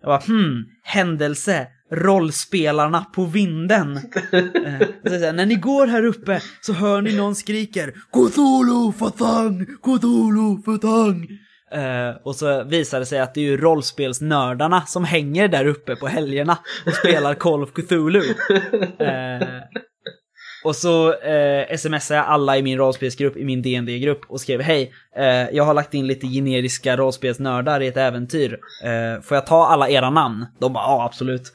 Jag bara, hmm, händelse, rollspelarna på vinden. Eh, så här, när ni går här uppe så hör ni någon skriker Cthulhu Fatang, Cthulhu Fatang. Eh, och så visar det sig att det är ju rollspelsnördarna som hänger där uppe på helgerna och spelar <laughs> Call of Cthulhu. Eh, och så eh, smsade jag alla i min rollspelsgrupp, i min dd grupp och skrev Hej, jag har lagt in lite generiska rollspelsnördar i ett äventyr. Får jag ta alla era namn? De bara ja, absolut.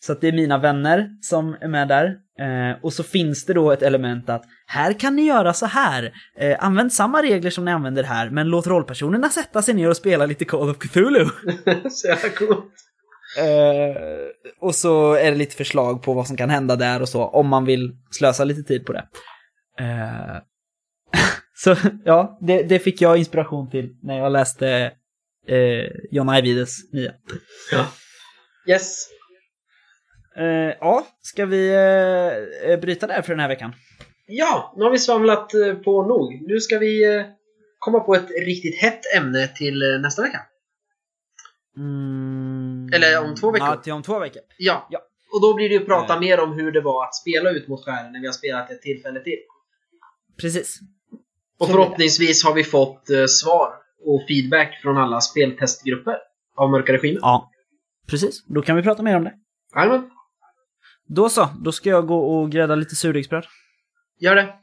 Så att det är mina vänner som är med där. Eh, och så finns det då ett element att här kan ni göra så här. Eh, använd samma regler som ni använder här, men låt rollpersonerna sätta sig ner och spela lite Call of Cthulhu. <laughs> så jävla coolt. Eh, och så är det lite förslag på vad som kan hända där och så, om man vill slösa lite tid på det. Eh, <laughs> så ja, det, det fick jag inspiration till när jag läste eh, John Ajvides nya. Yes. Eh, ja, ska vi eh, eh, bryta där för den här veckan? Ja, nu har vi svamlat eh, på nog. Nu ska vi komma på ett riktigt hett ämne till nästa vecka. Mm. Eller om två veckor. Ja, till om två veckor. Ja. Ja. Och då blir det ju prata Eh. mer om hur det var att spela ut mot skären när vi har spelat ett tillfälle till. Precis. Och Så förhoppningsvis har vi fått svar och feedback från alla speltestgrupper av Mörka Regimen. Ja, precis. Då kan vi prata mer om det. Jajamän, Då så, då ska jag gå och grädda lite surdegsbröd. gör det.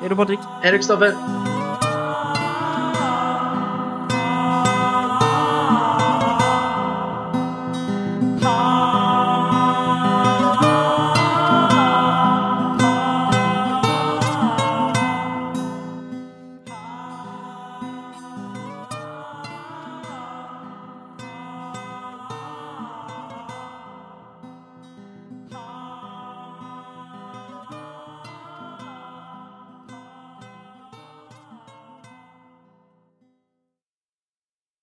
Hej då Patrik! Hej då Kristoffer!